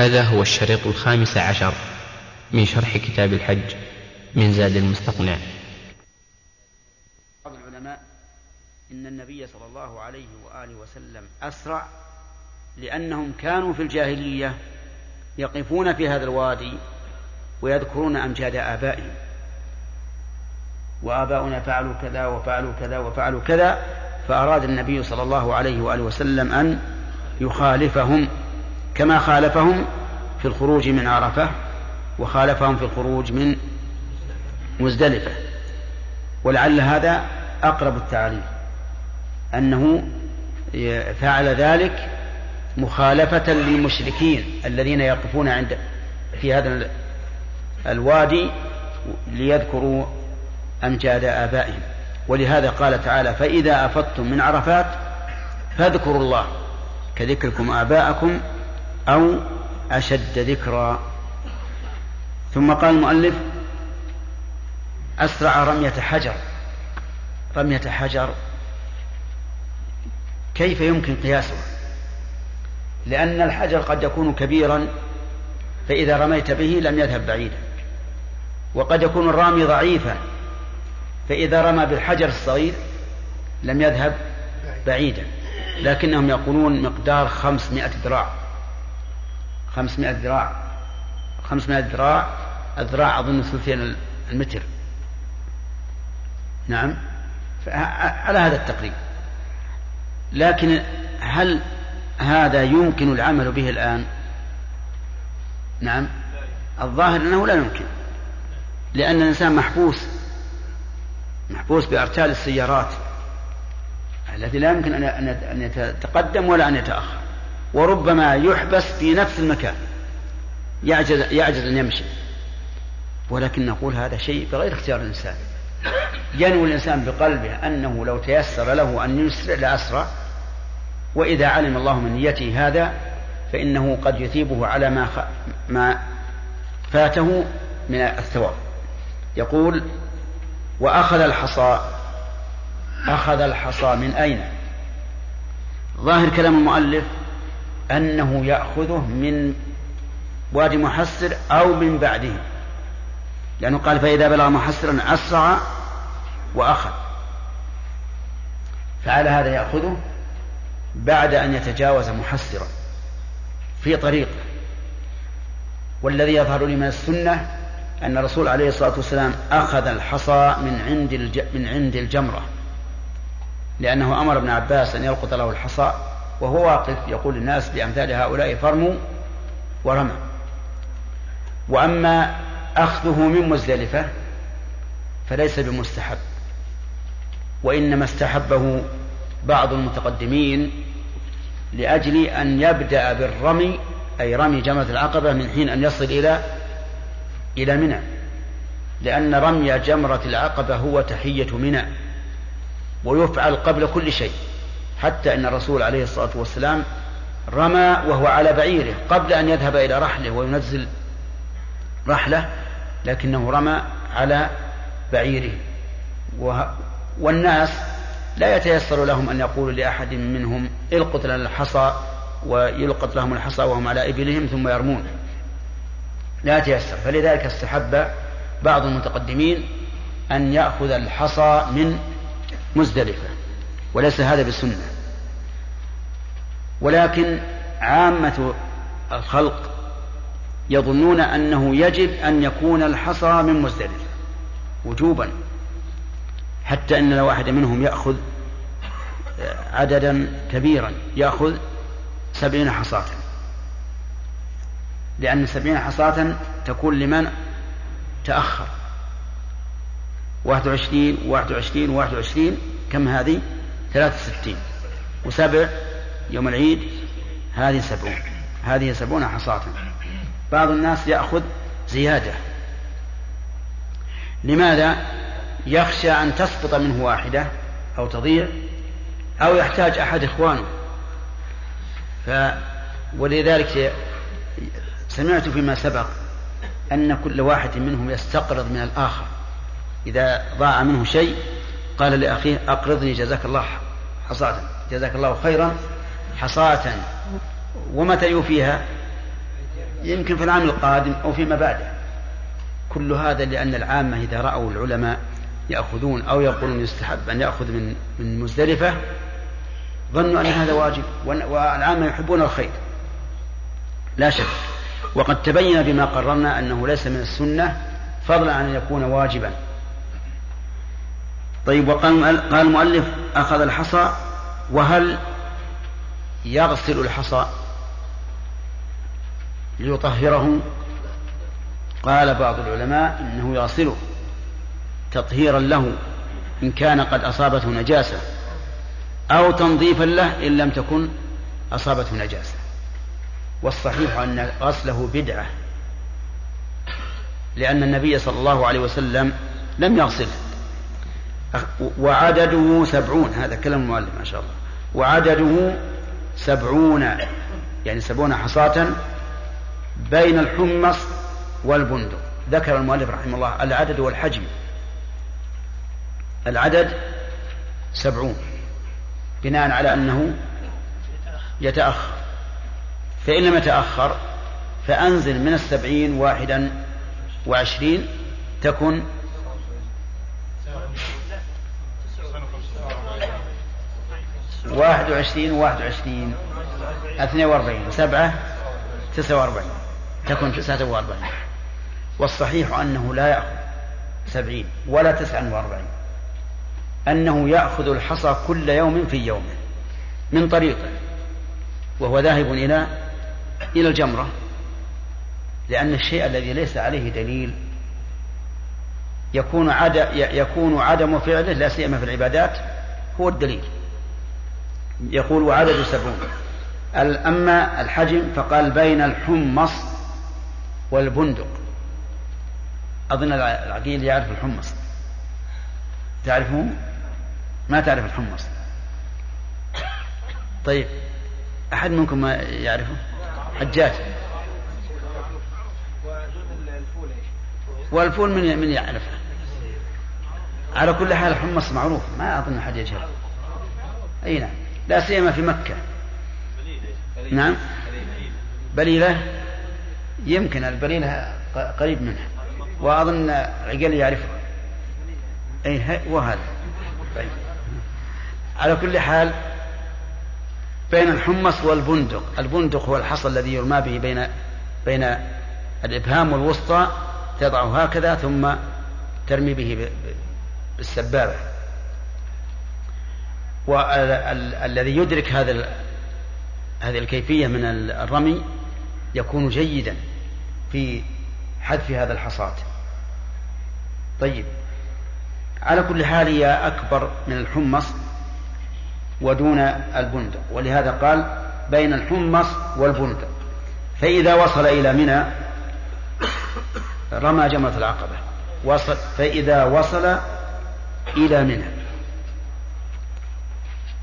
هذا هو الشريط الخامس عشر من شرح كتاب الحج من زاد المستقنع. بعض العلماء إن النبي صلى الله عليه وآله وسلم أسرع لأنهم كانوا في الجاهلية يقفون في هذا الوادي ويذكرون أمجاد آبائهم. وآباؤنا فعلوا كذا وفعلوا كذا وفعلوا كذا فأراد النبي صلى الله عليه وآله وسلم أن يخالفهم. كما خالفهم في الخروج من عرفة وخالفهم في الخروج من مزدلفة. ولعل هذا أقرب التعريف أنه فعل ذلك مخالفة للمشركين الذين يقفون عند في هذا الوادي ليذكروا أمجاد آبائهم. ولهذا قال تعالى فإذا أفضتم من عرفات فاذكروا الله كذكركم آباءكم أو أشد ذكرا ثم قال المؤلف أسرع رمية حجر. رمية حجر كيف يمكن قياسه لأن الحجر قد يكون كبيرا فإذا رميت به لم يذهب بعيدا. وقد يكون الرامي ضعيفا فإذا رمى بالحجر الصغير لم يذهب بعيدا. لكنهم يقولون مقدار خمسمائة ذراع خمسمائة ذراع. خمسمائة ذراع الذراع أظن ثلثين المتر. نعم. على هذا التقريب. لكن هل هذا يمكن العمل به الآن؟ نعم. الظاهر أنه لا يمكن. لأن الإنسان محبوس. محبوس بأرتال السيارات. التي لا يمكن أن يتقدم ولا أن يتأخر. وربما يحبس في نفس المكان. يعجز, يعجز أن يمشي. ولكن نقول هذا شيء بغير اختيار الإنسان. ينوي الإنسان بقلبه أنه لو تيسر له أن يسرع لأسرع وإذا علم الله من نيته هذا فإنه قد يثيبه على ما خ... ما فاته من الثواب. يقول وأخذ الحصى أخذ الحصى من أين؟ ظاهر كلام المؤلف أنه يأخذه من وادي محسر أو من بعده. لأنه قال فإذا بلغ محسرا أسرع وأخذ. فعلى هذا يأخذه بعد أن يتجاوز محسرا في طريقه والذي يظهر لي من السنة أن الرسول عليه الصلاة والسلام أخذ الحصى من عند. من عند الجمرة. لأنه أمر ابن عباس أن يلقط له الحصى وهو واقف يقول للناس بأمثال هؤلاء فرموا ورمى. وأما أخذه من مزدلفة فليس بمستحب وإنما استحبه بعض المتقدمين لأجل أن يبدأ بالرمي أي رمي جمرة العقبة من حين أن يصل إلى إلى منى. لأن رمي جمرة العقبة هو تحية منى ويفعل قبل كل شيء. حتى أن الرسول عليه الصلاة والسلام رمى وهو على بعيره قبل أن يذهب إلى رحله وينزل رحلة لكنه رمى على بعيره. والناس لا يتيسر لهم أن يقولوا لأحد منهم القط لنا الحصى ويلقط لهم الحصى وهم على إبلهم ثم يرمون. لا يتيسر. فلذلك استحب بعض المتقدمين أن يأخذ الحصى من مزدلفة. وليس هذا بسنة. ولكن عامة الخلق يظنون أنه يجب أن يكون الحصى من مزدلفة وجوبا. حتى أن لو واحد منهم يأخذ عددا كبيرا يأخذ سبعين حصاة. لأن سبعين حصاة تكون لمن؟ تأخر. واحد وعشرين واحد وعشرين واحد وعشرين كم هذه؟ ثلاثة وستين وسبع يوم العيد هذه سبعون. هذه سبعون حصاة. بعض الناس يأخذ زيادة. لماذا؟ يخشى أن تسقط منه واحدة أو تضيع أو يحتاج أحد إخوانه. ف ولذلك سمعت فيما سبق أن كل واحد منهم يستقرض من الآخر. إذا ضاع منه شيء قال لأخيه أقرضني جزاك الله حصاة. جزاك الله خيرا حصاة. ومتى يوفيها؟ يمكن في العام القادم أو فيما بعده. كل هذا لأن العامة إذا رأوا العلماء يأخذون أو يقولون يستحب أن يأخذ من من مزدلفة ظنوا أن هذا واجب. والعامة يحبون الخير. لا شك. وقد تبين بما قررنا أنه ليس من السنة فضلا عن أن يكون واجبا. طيب وقال قال المؤلف أخذ الحصى وهل يغسل الحصى ليطهره؟ قال بعض العلماء إنه يغسله تطهيرا له إن كان قد أصابته نجاسة أو تنظيفا له إن لم تكن أصابته نجاسة. والصحيح أن غسله بدعة لأن النبي صلى الله عليه وسلم لم يغسله. وعدده سبعون هذا كلام المؤلف ما شاء الله. وعدده سبعون يعني سبعون حصاة بين الحمص والبندق. ذكر المؤلف رحمه الله العدد والحجم. العدد سبعون بناء على أنه يتأخر. فإن لم يتأخر فأنزل من السبعين واحدا وعشرين تكن واحد وعشرين واحد وعشرين. اثنين وأربعين. سبعة تسعة وأربعين. تكون تسعة وأربعين. والصحيح أنه لا يأخذ سبعين ولا تسعة وأربعين. أنه يأخذ الحصى كل يوم في يومه من طريقه وهو ذاهب إلى إلى الجمرة لأن الشيء الذي ليس عليه دليل يكون عدم يكون عدم فعله لا سيما في العبادات هو الدليل. يقول وعدد سبعون. أما الحجم فقال بين الحمص والبندق. أظن العقيل يعرف الحمص. تعرفه ما تعرف الحمص. طيب أحد منكم ما يعرفه؟ حجاج. والفول من من يعرفه. على كل حال الحمص معروف. ما أظن أحد يجهل أي نعم. لا سيما في مكة. نعم. بليلة. يمكن البليلة قريب منها. وأظن عقل يعرفه أي وهذا. طيب. على كل حال بين الحمص والبندق البندق هو الحصى الذي يرمى به بين بين الإبهام والوسطى تضعه هكذا ثم ترمي به بالسبابة. والذي يدرك هذا هذه الكيفية من الرمي يكون جيدا في حذف هذا الحصاة طيب. على كل حال هي أكبر من الحمص ودون البندق ولهذا قال بين الحمص والبندق فإذا وصل إلى منى رمى جمرة العقبة. وصل فإذا وصل إلى منى.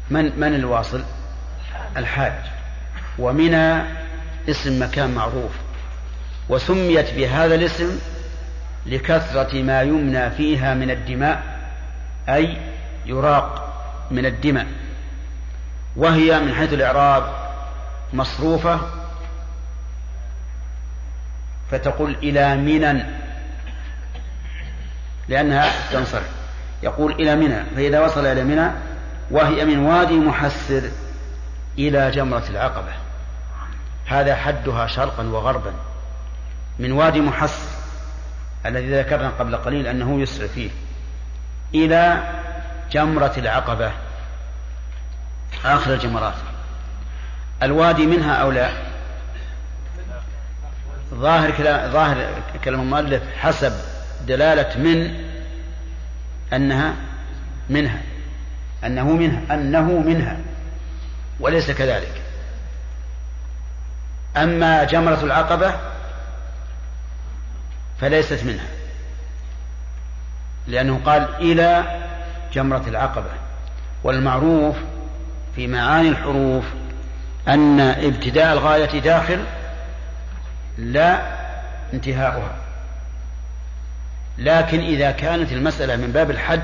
من من الواصل؟ الحاج. ومنى اسم مكان معروف. وسميت بهذا الاسم لكثرة ما يمنى فيها من الدماء أي يراق من الدماء. وهي من حيث الإعراب مصروفة فتقول إلى منى لأنها تنصرف. يقول إلى منى فإذا وصل إلى منى وهي من وادي محسر إلى جمرة العقبة. هذا حدها شرقا وغربا. من وادي محسر الذي ذكرنا قبل قليل أنه يسرع فيه إلى جمرة العقبة. آخر الجمرات. الوادي منها أو لا؟ ظاهر كلام ظاهر كلام المؤلف حسب دلالة من أنها منها. أنه منها أنه منها. وليس كذلك. أما جمرة العقبة فليست منها لأنه قال إلى جمرة العقبة. والمعروف في معاني الحروف أن ابتداء الغاية داخل لا انتهاؤها. لكن إذا كانت المسألة من باب الحد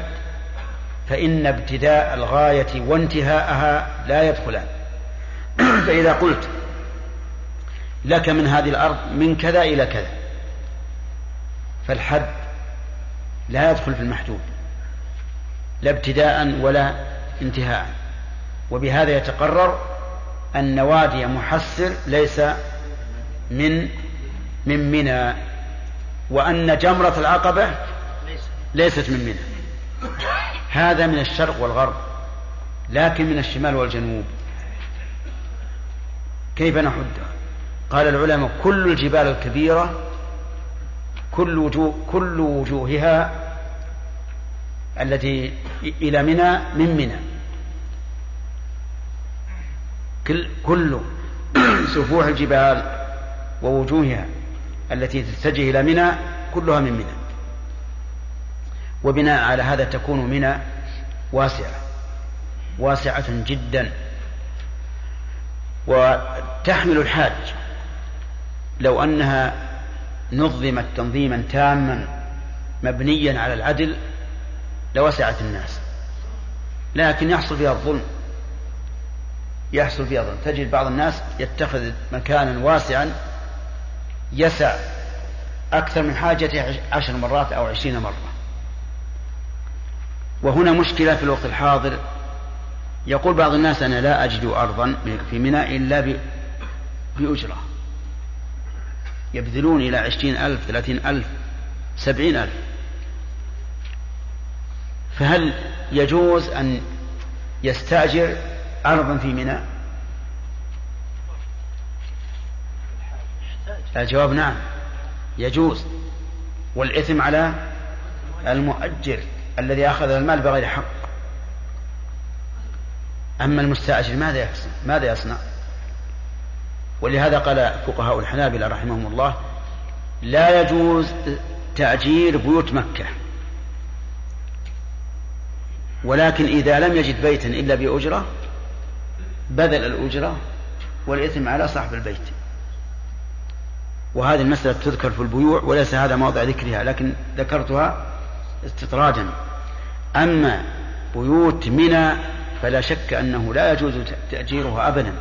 فإن ابتداء الغاية وانتهاءها لا يدخلان. فإذا قلت لك من هذه الأرض من كذا إلى كذا فالحد لا يدخل في المحدود لا ابتداء ولا انتهاء. وبهذا يتقرر أن وادي محسر ليس من من منى وأن جمرة العقبة ليست من منى. هذا من الشرق والغرب لكن من الشمال والجنوب. كيف نحد؟ قال العلماء كل الجبال الكبيرة كل وجوه كل وجوهها التي إلى منى من منى. كل, كل سفوح الجبال ووجوهها التي تتجه إلى منى كلها من منى. وبناء على هذا تكون منى واسعة واسعة جدا. وتحمل الحاج. لو أنها نظمت تنظيما تاما مبنيا على العدل لوسعت الناس. لكن يحصل فيها الظلم. يحصل فيها الظلم. تجد بعض الناس يتخذ مكانا واسعا يسع أكثر من حاجته عشر مرات أو عشرين مرة. وهنا مشكلة في الوقت الحاضر. يقول بعض الناس أنا لا أجد أرضا في منى إلا بأجرة. يبذلون إلى عشرين ألف ثلاثين ألف سبعين ألف. فهل يجوز أن يستأجر أرضا في منى الجواب نعم يجوز. والإثم على المؤجر. الذي أخذ المال بغير حق. أما المستأجر ماذا يحسن ماذا يصنع؟ ولهذا قال فقهاء الحنابلة رحمهم الله لا يجوز تأجير بيوت مكة. ولكن إذا لم يجد بيتا إلا بأجرة بذل الأجرة والإثم على صاحب البيت. وهذه المسألة تذكر في البيوع وليس هذا موضع ذكرها لكن ذكرتها استطرادا. أما بيوت منى فلا شك أنه لا يجوز تأجيرها أبدا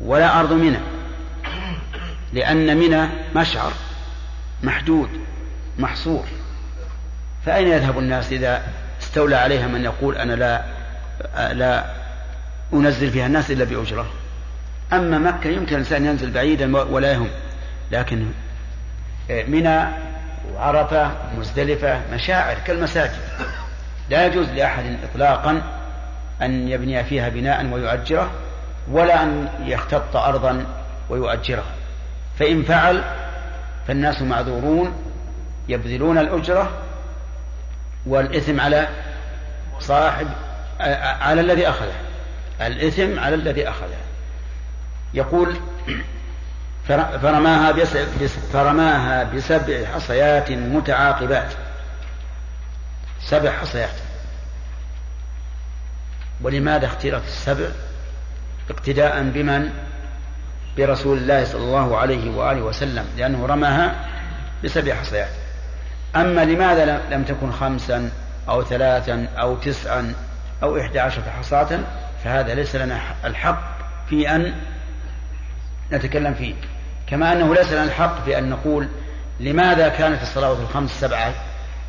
ولا أرض منى. لأن منى مشعر محدود محصور. فأين يذهب الناس إذا استولى عليها من يقول أنا لا لا أنزل فيها الناس إلا بأجرة؟ أما مكة يمكن الإنسان ينزل بعيدا ولا يهم. لكن منى وعرفة مزدلفة مشاعر كالمساجد. لا يجوز لأحد إطلاقا أن يبني فيها بناء ويؤجره ولا أن يختط أرضا ويؤجرها فإن فعل فالناس معذورون يبذلون الأجرة والإثم على صاحب على الذي أخذه. الإثم على الذي أخذه. يقول فرماها فرماها بسبع حصيات متعاقبات. سبع حصيات. ولماذا اختيرت السبع؟ اقتداء بمن؟ برسول الله صلى الله عليه وآله وسلم لأنه رماها بسبع حصيات. أما لماذا لم تكن خمسا أو ثلاثا أو تسعا أو إحدى عشرة حصاة؟ فهذا ليس لنا الحق في أن نتكلم فيه. كما أنه ليس لنا الحق في أن نقول لماذا كانت الصلوات الخمس سبعة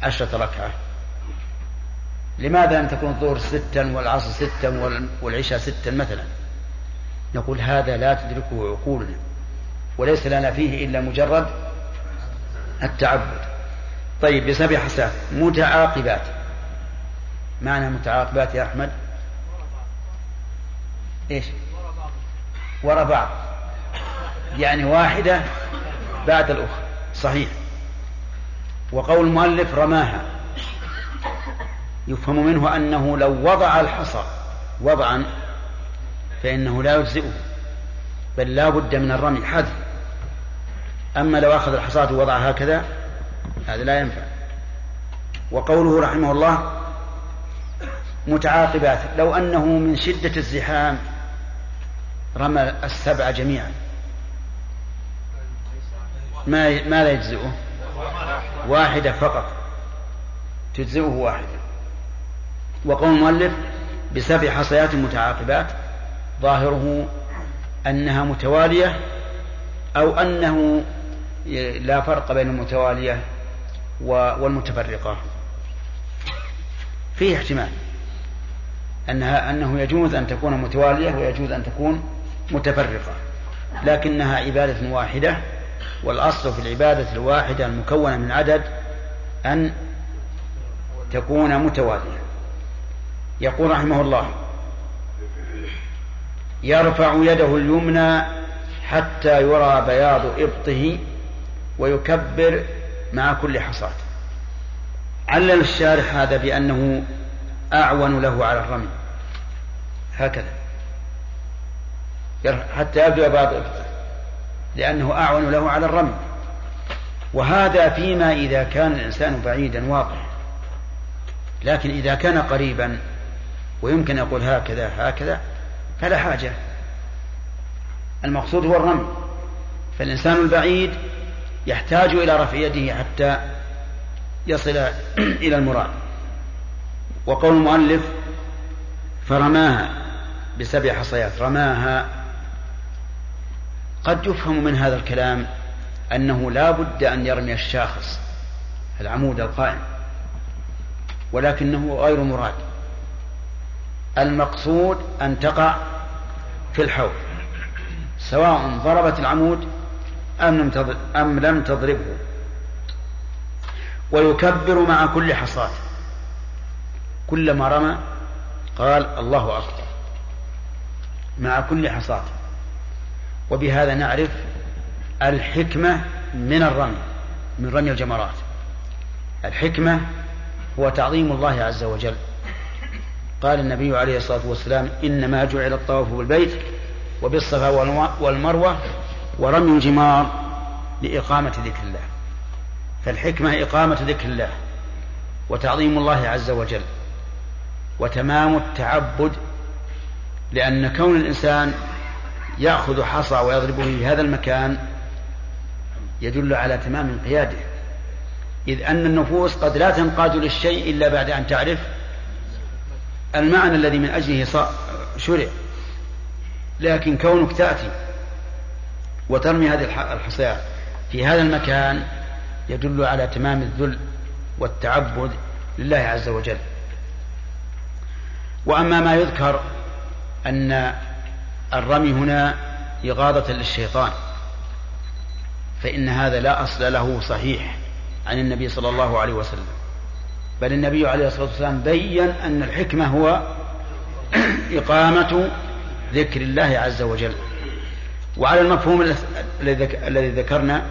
عشرة ركعة؟ لماذا لم تكون الظهر ستا والعصر ستا والعشاء ستا مثلا؟ نقول هذا لا تدركه عقولنا وليس لنا فيه إلا مجرد التعبد. طيب بسبع حسات متعاقبات. معنى متعاقبات يا أحمد؟ إيش؟ وراء بعض. يعني واحدة بعد الأخرى. صحيح. وقول المؤلف رماها. يفهم منه أنه لو وضع الحصى وضعا فإنه لا يجزئه بل لا بد من الرمي حذف. أما لو أخذ الحصاة ووضعها هكذا هذا لا ينفع. وقوله رحمه الله متعاقبات. لو أنه من شدة الزحام رمى السبع جميعا. ما ما لا يجزئه؟ واحدة فقط. تجزئه واحدة. وقول المؤلف بسبع حصيات متعاقبات ظاهره أنها متوالية أو أنه لا فرق بين المتوالية والمتفرقة. فيه احتمال أنها أنه يجوز أن تكون متوالية ويجوز أن تكون متفرقة لكنها عبادة واحدة والأصل في العبادة الواحدة المكونة من عدد أن تكون متوالية يقول رحمه الله يرفع يده اليمنى حتى يرى بياض إبطه ويكبر مع كل حصاة علل الشارح هذا بأنه أعون له على الرمي. هكذا. حتى يبدو بياض إبطه. لأنه أعون له على الرمي. وهذا فيما إذا كان الإنسان بعيدا واضح. لكن إذا كان قريبا ويمكن يقول هكذا هكذا فلا حاجة. المقصود هو الرمي. فالإنسان البعيد يحتاج إلى رفع يده حتى يصل إلى المراد. وقول المؤلف فرماها بسبع حصيات رماها قد يفهم من هذا الكلام أنه لا بد أن يرمي الشاخص العمود القائم ولكنه غير مراد. المقصود أن تقع في الحوض سواء ضربت العمود أم لم تضربه. ويكبر مع كل حصاة كلما رمى قال الله أكبر. مع كل حصاة وبهذا نعرف الحكمة من الرمي من رمي الجمرات. الحكمة هو تعظيم الله عز وجل. قال النبي عليه الصلاة والسلام إنما جعل الطواف بالبيت وبالصفا والمروة ورمي الجمار لإقامة ذكر الله. فالحكمة إقامة ذكر الله وتعظيم الله عز وجل وتمام التعبد لأن كون الإنسان يأخذ حصى ويضربه في هذا المكان يدل على تمام انقياده. إذ أن النفوس قد لا تنقاد للشيء إلا بعد أن تعرف المعنى الذي من أجله شرع. لكن كونك تأتي وترمي هذه الحصيات في هذا المكان يدل على تمام الذل والتعبد لله عز وجل. وأما ما يذكر أن الرمي هنا إغاظة للشيطان فإن هذا لا أصل له صحيح عن النبي صلى الله عليه وسلم. بل النبي عليه الصلاة والسلام بين أن الحكمة هو إقامة ذكر الله عز وجل. وعلى المفهوم الذي ذكرنا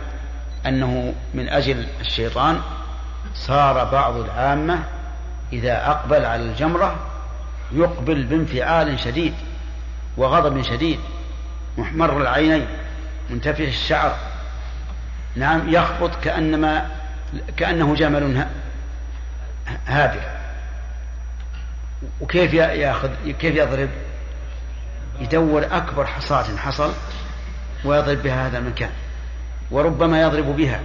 أنه من أجل الشيطان صار بعض العامة إذا أقبل على الجمرة يقبل بانفعال شديد. وغضب شديد محمر العينين منتفع الشعر. نعم يخبط كأنما كأنه جمل هادر وكيف ياخذ كيف يضرب؟ يدور أكبر حصاة حصل ويضرب بها هذا المكان. وربما يضرب بها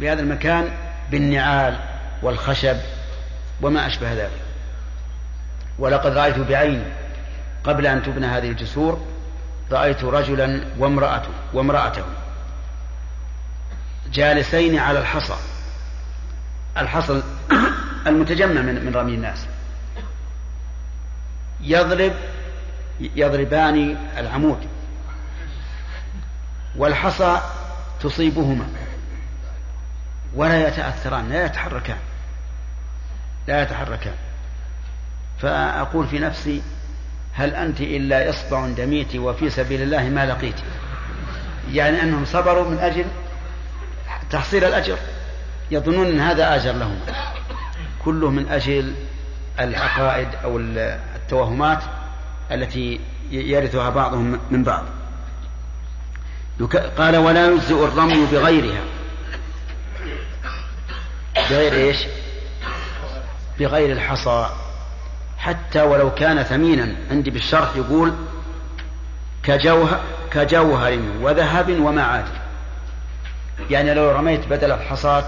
بهذا المكان بالنعال والخشب وما أشبه ذلك. ولقد رأيت بعيني قبل أن تبنى هذه الجسور رأيت رجلا وامرأته وامرأته جالسين على الحصى. الحصى المتجمع من من رمي الناس. يضرب يضربان العمود. والحصى تصيبهما. ولا يتأثران لا يتحركان. لا يتحركان. فأقول في نفسي هل أنت إلا إصبع دميت وفي سبيل الله ما لقيت يعني أنهم صبروا من أجل تحصيل الأجر. يظنون أن هذا آجر لهم. كله من أجل العقائد أو التوهمات التي يرثها بعضهم من بعض. قال ولا يجزئ الرمي بغيرها. بغير إيش؟ بغير الحصى. حتى ولو كان ثمينا. عندي بالشرح يقول كجوهر كجوهر وذهب ومعادن يعني لو رميت بدل الحصاة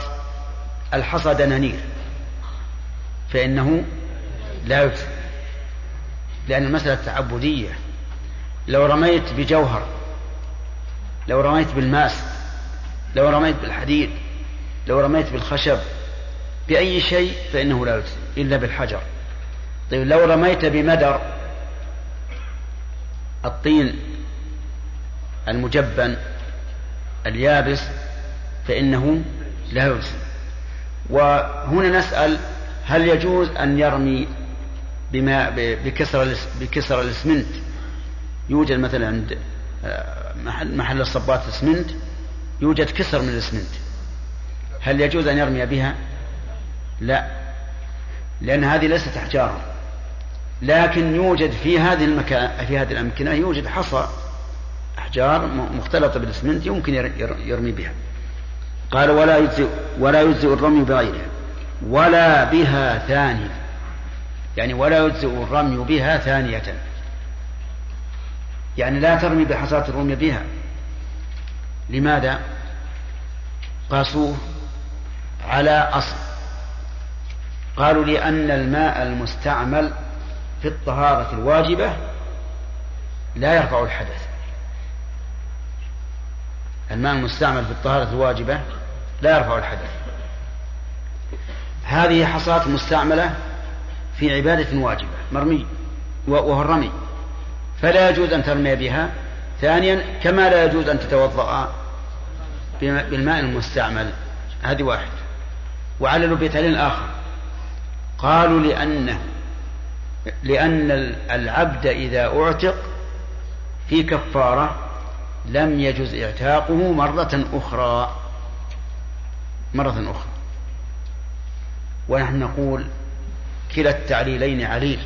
الحصى دنانير فإنه لا يجزي لأن المسألة تعبدية. لو رميت بجوهر لو رميت بالماس لو رميت بالحديد لو رميت بالخشب بأي شيء فإنه لا يجزي إلا بالحجر. طيب لو رميت بمدر الطين المجبن اليابس فإنه لا يجزي وهنا نسأل هل يجوز أن يرمي بما بكسر بكسر الإسمنت؟ يوجد مثلا عند آه، محل محل الصبات الإسمنت يوجد كسر من الإسمنت. هل يجوز أن يرمي بها؟ لا. لأن هذه ليست أحجارا لكن يوجد في هذه المكان في هذه الأمكنة يوجد حصى أحجار مختلطة بالإسمنت يمكن يرمي بها. قال ولا يجزئ ولا يجزئ الرمي بغيرها ولا بها ثانية. يعني ولا يجزئ الرمي بها ثانية. يعني لا ترمي بحصاة الرمي بها. لماذا؟ قاسوه على أصل. قالوا لأن الماء المستعمل في الطهارة الواجبة لا يرفع الحدث. الماء المستعمل في الطهارة الواجبة لا يرفع الحدث. هذه حصاة مستعملة في عبادة واجبة مرمي وهو الرمي. فلا يجوز أن ترمي بها. ثانيا كما لا يجوز أن تتوضأ بالماء المستعمل. هذه واحد وعللوا بتعليل آخر. قالوا لأنه لأن العبد إذا أعتق في كفارة لم يجز اعتاقه مرة أخرى مرة أخرى. ونحن نقول كلا التعليلين عليل.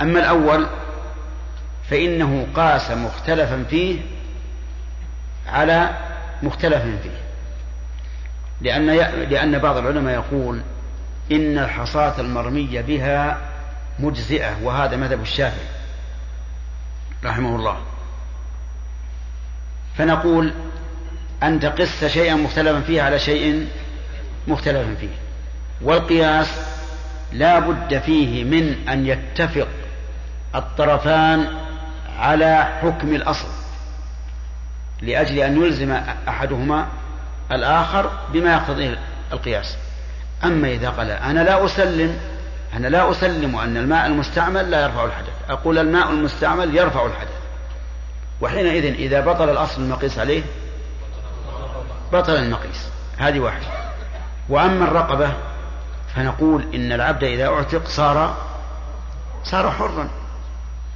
أما الأول فإنه قاس مختلفا فيه على مختلف فيه. لأن لأن بعض العلماء يقول إن الحصاة المرمية بها مجزئة وهذا مذهب الشافعي رحمه الله. فنقول أن تقس شيئا مختلفا فيه على شيء مختلف فيه. والقياس لا بد فيه من أن يتفق الطرفان على حكم الأصل لأجل أن يلزم أحدهما الآخر بما يقتضيه القياس. أما إذا قال أنا لا أسلم أنا لا أسلم أن الماء المستعمل لا يرفع الحدث. أقول الماء المستعمل يرفع الحدث. وحينئذ إذا بطل الأصل المقيس عليه بطل المقيس. هذه واحدة. وأما الرقبة فنقول إن العبد إذا أعتق صار صار حرا.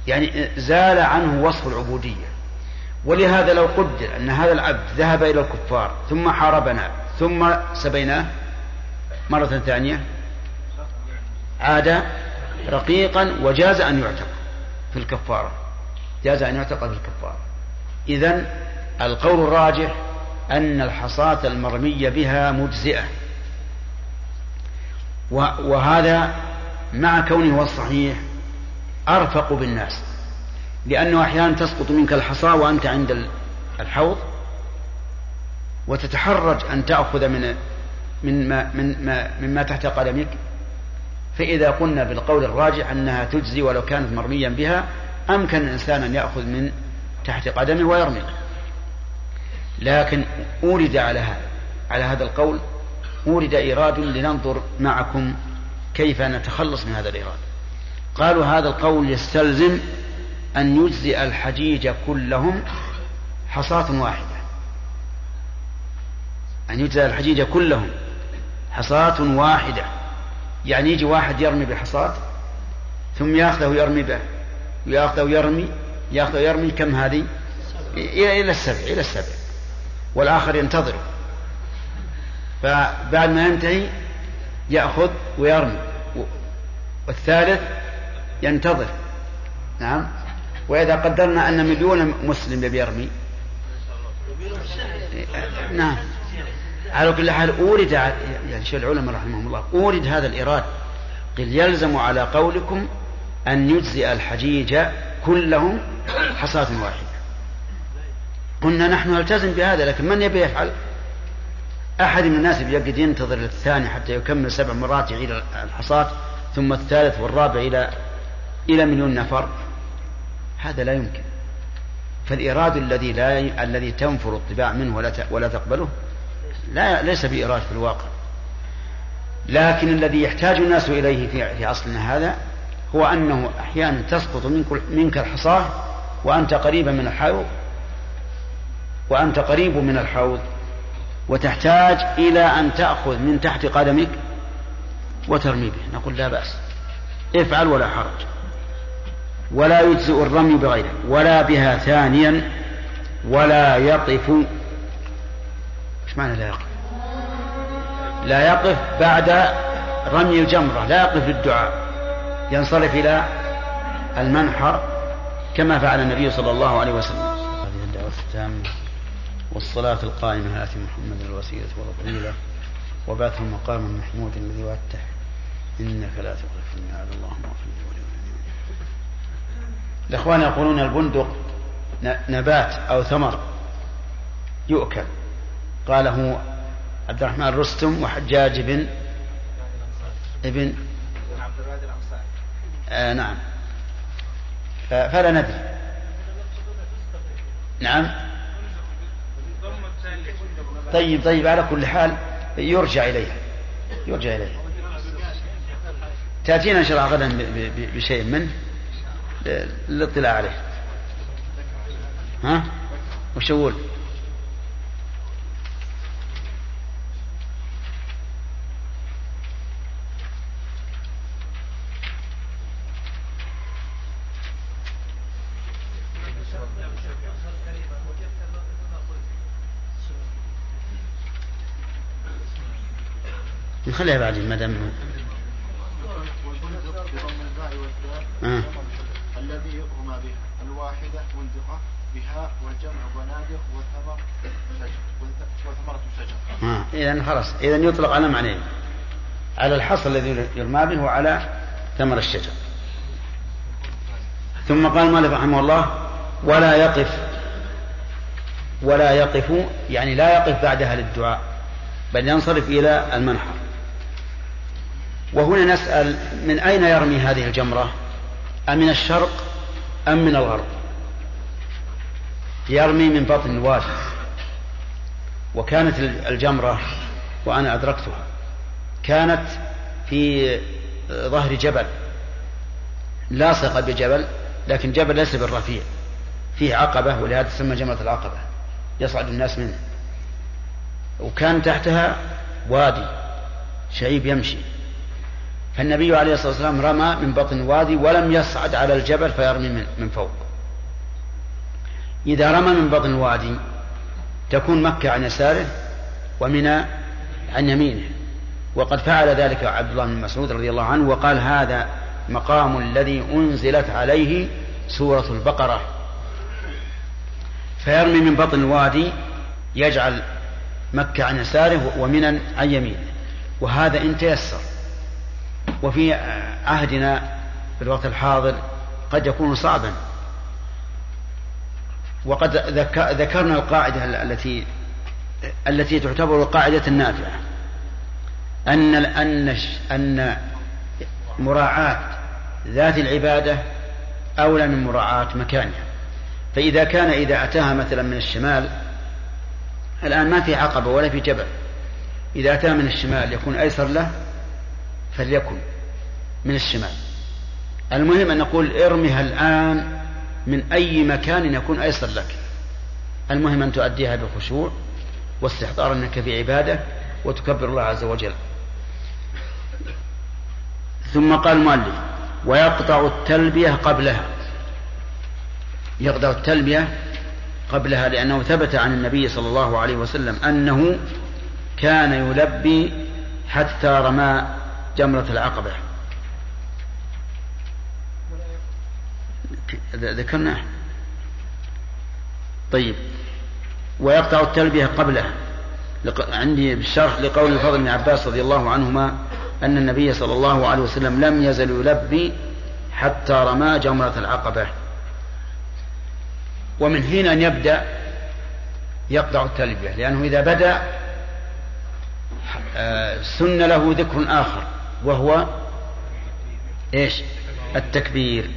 يعني زال عنه وصف العبودية. ولهذا لو قدر أن هذا العبد ذهب إلى الكفار ثم حاربنا ثم سبيناه مرة ثانية. عاد رقيقا وجاز أن يعتق في الكفارة. جاز أن يعتق في الكفارة. إذن القول الراجح أن الحصاة المرمية بها مجزئة. وهذا مع كونه هو الصحيح أرفق بالناس. لأنه أحيانا تسقط منك الحصى وأنت عند الحوض وتتحرج أن تأخذ من من ما من ما مما تحت قدمك فإذا قلنا بالقول الراجح أنها تجزي ولو كانت مرميا بها أمكن الإنسان أن يأخذ من تحت قدمه ويرمي. لكن أورد على هذا على هذا القول أورد إيراد لننظر معكم كيف نتخلص من هذا الإيراد. قالوا هذا القول يستلزم أن يجزئ الحجيج كلهم حصاة واحدة. أن يجزئ الحجيج كلهم. حصاة واحدة. يعني يجي واحد يرمي بحصاة ثم ياخذه ويرمي به وياخذه ويرمي ياخذه ويرمي كم هذه؟ إلى السبع إلى السبع. والآخر ينتظر. فبعد ما ينتهي يأخذ ويرمي. والثالث ينتظر. نعم. وإذا قدرنا أن مليون مسلم يبي يرمي. نعم. على كل حال أورد يعني شيخ العلماء رحمهم الله أورد هذا الإيراد. قل يلزم على قولكم أن يجزئ الحجيج كلهم حصاة واحدة. قلنا نحن نلتزم بهذا لكن من يبي يفعل؟ أحد من الناس يقعد ينتظر الثاني حتى يكمل سبع مرات يعيد الحصاة ثم الثالث والرابع إلى إلى مليون نفر. هذا لا يمكن. فالإيراد الذي لا ي... الذي تنفر الطباع منه ولا ت... ولا تقبله لا ليس بإيراد في الواقع. لكن الذي يحتاج الناس إليه في, في عصرنا هذا هو أنه أحيانا تسقط منك, منك الحصاة وأنت قريبا من الحوض وأنت قريب من الحوض وتحتاج إلى أن تأخذ من تحت قدمك وترمي به نقول لا بأس. افعل ولا حرج. ولا يجزئ الرمي بغيره. ولا بها ثانيا. ولا يقف إيش معنى لا يقف؟ لا يقف بعد رمي الجمرة لا يقف للدعاء ينصرف إلى المنحر كما فعل النبي صلى الله عليه وسلم. هذه الدعوة التامة والصلاة القائمة آت محمد الوسيلة والفضيلة. وبعثه مقاما محمود الذي وعدته إنك لا تخلف الميعاد اللهم اغفر لي الإخوان يقولون البندق نبات أو ثمر يؤكل. قاله عبد الرحمن رستم وحجاج بن ابن آه نعم. فلا ندري. نعم. طيب طيب على كل حال يرجع إليها. يرجع إليها. تأتينا إن شاء الله غدا بشيء منه للاطلاع عليه. ها؟ وش أقول نخليها بعدين ما دام آه. الذي يرمى بها الواحدة والدقة بها والجمع بنادق وثمر وثمرة شجر. آه. إذا خلاص. إذا يطلق على معنيين على الحصى الذي يرمى به وعلى ثمر الشجر. ثم قال مالك رحمه الله ولا يقف ولا يقف يعني لا يقف بعدها للدعاء بل ينصرف إلى المنحر. وهنا نسأل من أين يرمي هذه الجمرة؟ أمن الشرق أم من الغرب؟ يرمي من بطن الوادي. وكانت الجمرة وأنا أدركتها. كانت في ظهر جبل. لاصقة بجبل لكن جبل ليس بالرفيع. فيه عقبة ولهذا تسمى جمرة العقبة. يصعد الناس منه وكان تحتها وادي شعيب يمشي. فالنبي عليه الصلاة والسلام رمى من بطن الوادي ولم يصعد على الجبل فيرمي من, فوق. إذا رمى من بطن الوادي تكون مكة عن يساره ومنى عن يمينه. وقد فعل ذلك عبد الله بن مسعود رضي الله عنه وقال هذا مقام الذي أنزلت عليه سورة البقرة. فيرمي من بطن الوادي يجعل مكة عن يساره ومنى عن يمينه. وهذا إن تيسر. وفي عهدنا في الوقت الحاضر قد يكون صعبا. وقد ذكرنا القاعدة التي التي تعتبر القاعدة النافعة أن أن أن مراعاة ذات العبادة أولى من مراعاة مكانها. فإذا كان إذا أتاها مثلا من الشمال الآن ما في عقبة ولا في جبل. إذا أتاها من الشمال يكون أيسر له فليكن من الشمال. المهم أن نقول ارمها الآن من أي مكان يكون أيسر لك. المهم أن تؤديها بخشوع واستحضار أنك في عبادة وتكبر الله عز وجل. ثم قال المؤلف ويقطع التلبية قبلها. يقطع التلبية قبلها لأنه ثبت عن النبي صلى الله عليه وسلم أنه كان يلبي حتى رمى جمرة العقبة. ذكرناه طيب. ويقطع التلبية قبله. عندي بالشرح لقول الفضل بن عباس رضي الله عنهما أن النبي صلى الله عليه وسلم لم يزل يلبي حتى رمى جمرة العقبة. ومن حين أن يبدأ يقطع التلبية لأنه إذا بدأ آه، سن له ذكر آخر. وهو إيش؟ التكبير.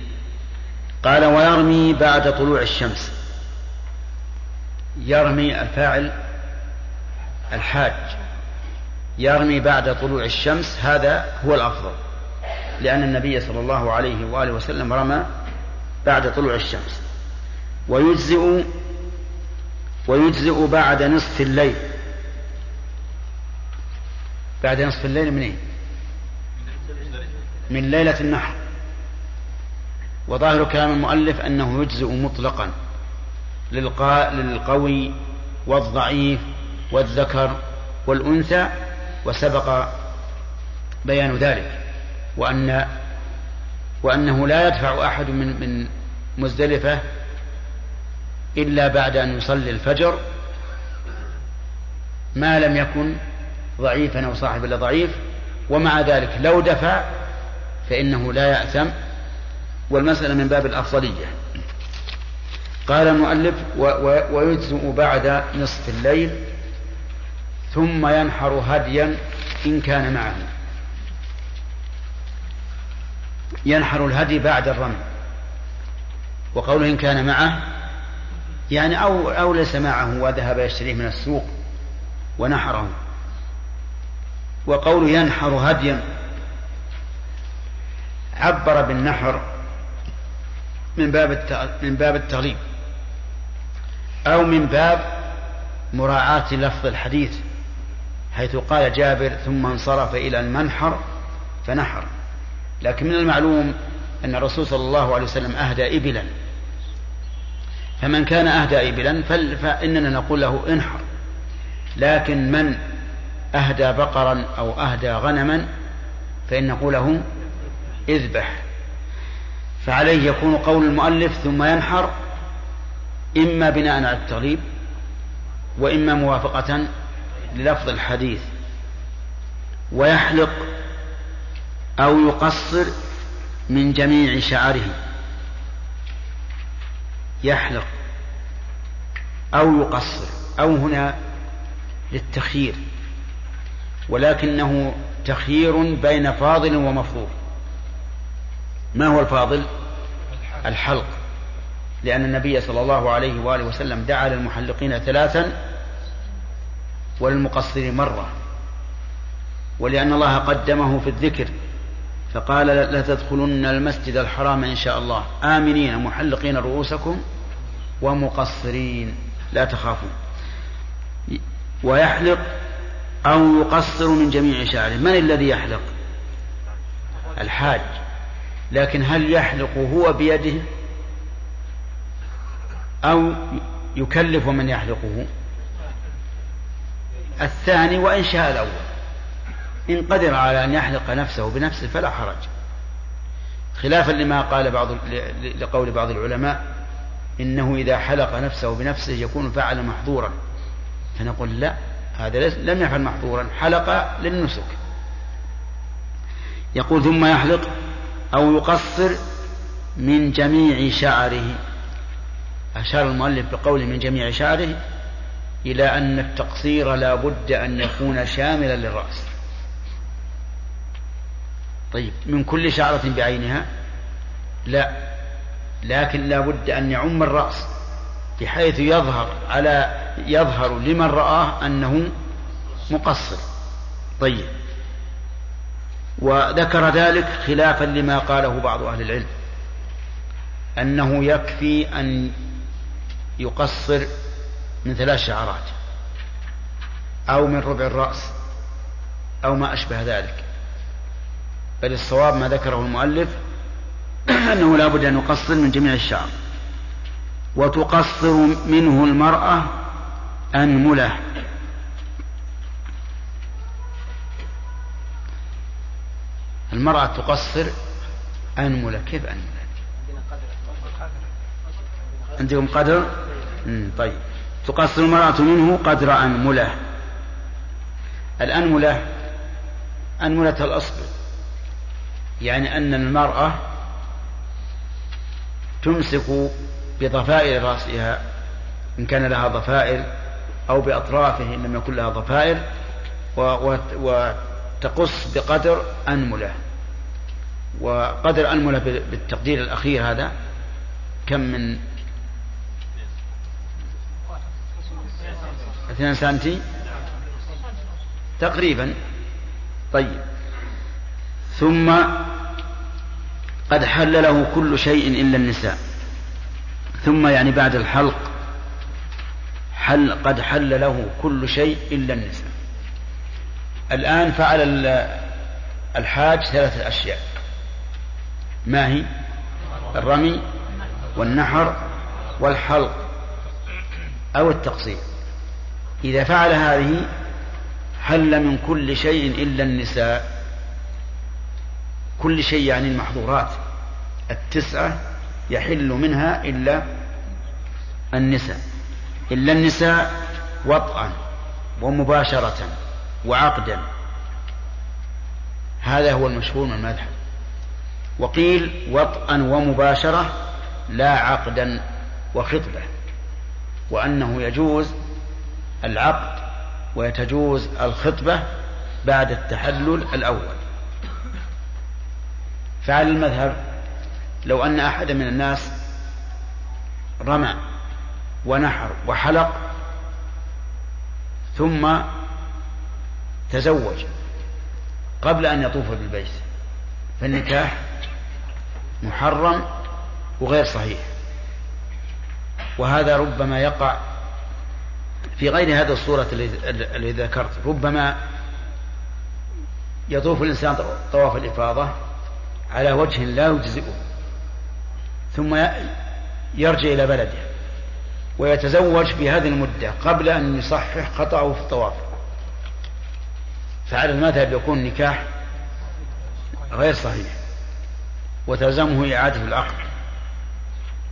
قال ويرمي بعد طلوع الشمس. يرمي الفاعل الحاج. يرمي بعد طلوع الشمس هذا هو الأفضل. لأن النبي صلى الله عليه وآله وسلم رمى بعد طلوع الشمس. ويجزئ ويجزئ بعد نصف الليل. بعد نصف الليل من إيه؟ من ليلة النحر. وظاهر كلام المؤلف أنه يجزئ مطلقا للقوي والضعيف والذكر والأنثى وسبق بيان ذلك. وأن وأنه لا يدفع أحد من من مزدلفة إلا بعد أن يصلي الفجر ما لم يكن ضعيفا أو صاحب إلا ضعيف ومع ذلك لو دفع فإنه لا يأثم. والمسألة من باب الأفضلية. قال المؤلف ويجزئ بعد نصف الليل ثم ينحر هديا إن كان معه. ينحر الهدي بعد الرمي. وقوله إن كان معه يعني أو أو ليس معه وذهب يشتريه من السوق ونحره. وقوله ينحر هديا عبر بالنحر من باب من باب التغليب أو من باب مراعاة لفظ الحديث حيث قال جابر ثم انصرف إلى المنحر فنحر. لكن من المعلوم أن الرسول صلى الله عليه وسلم أهدى إبلا. فمن كان أهدى إبلا فإننا نقول له انحر. لكن من أهدى بقرا أو أهدى غنما فإن نقول له اذبح. فعليه يكون قول المؤلف ثم ينحر إما بناء على التغليب وإما موافقة للفظ الحديث. ويحلق أو يقصر من جميع شعره. يحلق أو يقصر أو هنا للتخيير. ولكنه تخيير بين فاضل ومفضول ما هو الفاضل؟ الحلق. لأن النبي صلى الله عليه وآله وسلم دعا للمحلقين ثلاثا وللمقصرين مرة ولأن الله قدمه في الذكر فقال لتدخلن المسجد الحرام إن شاء الله. آمنين محلقين رؤوسكم ومقصرين. لا تخافون. ويحلق أو يقصر من جميع شعره. من الذي يحلق؟ الحاج. لكن هل يحلق هو بيده؟ أو يكلف من يحلقه؟ الثاني وإن شاء الأول. إن قدر على أن يحلق نفسه بنفسه فلا حرج. خلافا لما قال بعض لقول بعض العلماء إنه إذا حلق نفسه بنفسه يكون فعل محظورا. فنقول لا هذا لم يفعل محظورا حلق للنسك. يقول ثم يحلق أو يقصر من جميع شعره. أشار المؤلف بقول من جميع شعره إلى أن التقصير لا بد أن يكون شاملا للرأس. طيب من كل شعرة بعينها؟ لا. لكن لا بد أن يعم الرأس بحيث يظهر على يظهر لمن رآه أنه مقصر. طيب. وذكر ذلك خلافا لما قاله بعض أهل العلم أنه يكفي أن يقصر من ثلاث شعرات أو من ربع الرأس أو ما أشبه ذلك. بل الصواب ما ذكره المؤلف أنه لا بد أن يقصر من جميع الشعر. وتقصر منه المرأة أنملة المرأة تقصر أنملة كيف أنملة عندكم قدر؟ طيب. تقصر المرأة منه قدر أنملة الأنملة أنملة الأصل. يعني أن المرأة تمسك بضفائر رأسها إن كان لها ضفائر أو بأطرافه إن لم يكن لها ضفائر وتقص بقدر أنملة. وقدر أنملة بالتقدير الأخير هذا كم من اثنان سنتي؟ تقريبا. طيب. ثم قد حل له كل شيء إلا النساء. ثم يعني بعد الحلق حل قد حل له كل شيء إلا النساء. الآن فعل الحاج ثلاثة أشياء. ما هي؟ الرمي والنحر والحلق أو التقصير. إذا فعل هذه حل من كل شيء إلا النساء. كل شيء يعني المحظورات. التسعة يحل منها إلا النساء. إلا النساء وطئا ومباشرة. وعقدا. هذا هو المشهور من المذهب. وقيل وطئا ومباشرة لا عقدا وخطبة وأنه يجوز العقد ويتجوز الخطبة بعد التحلل الأول. فعلى المذهب لو أن أحد من الناس رمى ونحر وحلق ثم تزوج قبل أن يطوف بالبيت فالنكاح محرم وغير صحيح. وهذا ربما يقع في غير هذه الصورة التي ذكرت. ربما يطوف الإنسان طواف الإفاضة على وجه لا يجزئه ثم يرجع إلى بلده ويتزوج في هذه المدة قبل أن يصحح خطأه في الطواف. فعلى المذهب يكون النكاح غير صحيح وتلزمه إعادة العقد.